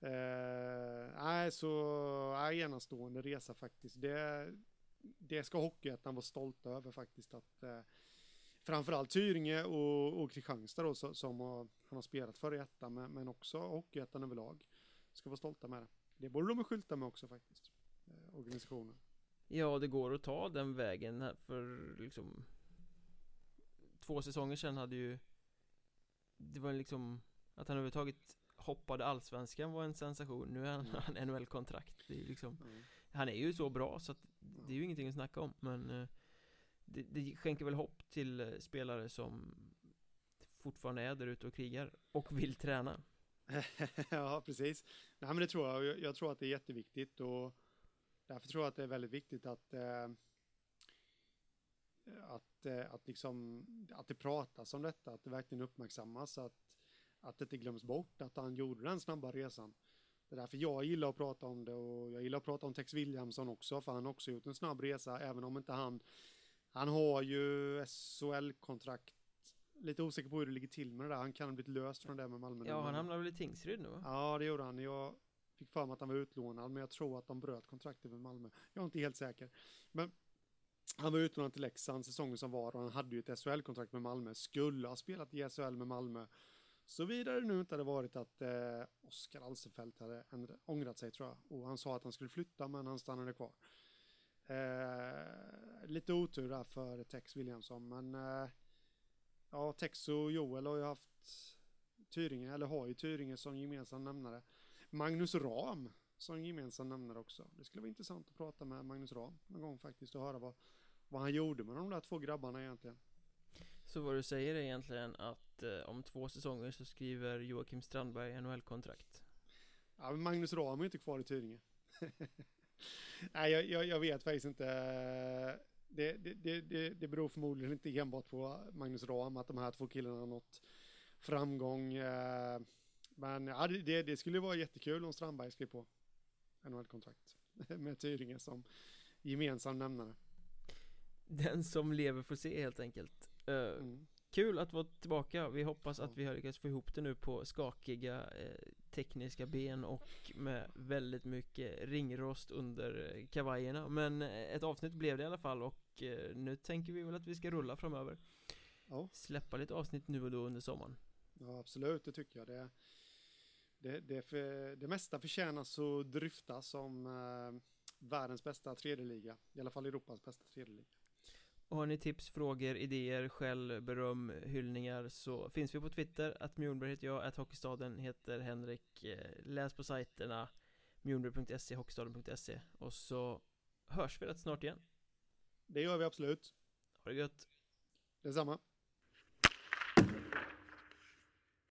B: Eh, nej, så nej, enastående resa faktiskt. Det, det ska Hockeyettan vara stolt över faktiskt att eh, framförallt Tyringe och, och Kristianstad då som, som har, han har spelat för i ettan men, men också Hockeyettan överlag ska vara stolta med det. Det borde de skylta med också faktiskt, eh, organisationen.
A: Ja, det går att ta den vägen här för liksom Två säsonger sedan hade ju Det var liksom Att han överhuvudtaget hoppade allsvenskan var en sensation Nu är han, mm. NHL-kontrakt Det är liksom mm. Han är ju så bra så att Det är ju ingenting att snacka om men eh, det, det skänker väl hopp till eh, spelare som Fortfarande är där ute och krigar Och vill träna
B: ja, precis. Nej, men det tror jag. jag. Jag tror att det är jätteviktigt och därför tror jag att det är väldigt viktigt att eh, att, eh, att, liksom, att det pratas om detta, att det verkligen uppmärksammas, att, att det inte glöms bort att han gjorde den snabba resan. Det är därför jag gillar att prata om det och jag gillar att prata om Tex Williamson också, för han har också gjort en snabb resa, även om inte han, han har ju SHL-kontrakt lite osäker på hur det ligger till med det där. Han kan ha blivit löst från det där med Malmö.
A: Ja, han hamnade väl i Tingsryd nu va?
B: Ja, det gjorde han. Jag fick för mig att han var utlånad, men jag tror att de bröt kontraktet med Malmö. Jag är inte helt säker. Men han var utlånad till Leksand säsongen som var och han hade ju ett SHL-kontrakt med Malmö. Skulle ha spelat i SHL med Malmö. Såvida det nu inte hade varit att eh, Oskar Alsenfelt hade ändrat, ångrat sig tror jag. Och han sa att han skulle flytta men han stannade kvar. Eh, lite otur där för Tex Williamson men eh, Ja, Tex och Joel har ju haft Tyringe, eller har ju Tyringe som gemensam nämnare. Magnus Ram som gemensam nämnare också. Det skulle vara intressant att prata med Magnus Ram någon gång faktiskt och höra vad, vad han gjorde med de där två grabbarna egentligen.
A: Så vad du säger är egentligen att eh, om två säsonger så skriver Joakim Strandberg NHL-kontrakt?
B: Ja, men Magnus Ram är inte kvar i Tyringe. Nej, jag, jag, jag, vet faktiskt inte det, det, det, det beror förmodligen inte enbart på Magnus Ram att de här två killarna har nått framgång. Eh, men ja, det, det skulle vara jättekul om Strandberg skrev på NHL-kontrakt med Tyringe som gemensam nämnare.
A: Den som lever får se helt enkelt. Uh, mm. Kul att vara tillbaka, vi hoppas att vi har lyckats få ihop det nu på skakiga eh, tekniska ben och med väldigt mycket ringrost under kavajerna. Men eh, ett avsnitt blev det i alla fall och eh, nu tänker vi väl att vi ska rulla framöver. Ja. Släppa lite avsnitt nu och då under sommaren.
B: Ja absolut, det tycker jag. Det Det, det, för, det mesta förtjänas att dryftas som eh, världens bästa tredjeliga I alla fall Europas bästa tredjeliga
A: och har ni tips, frågor, idéer, skäll, beröm, hyllningar så finns vi på Twitter, att Mjornberg heter jag, att Hockeystaden heter Henrik eh, Läs på sajterna mjornberg.se, hockeystaden.se och så hörs vi rätt snart igen.
B: Det gör vi absolut.
A: Ha det gött.
B: Detsamma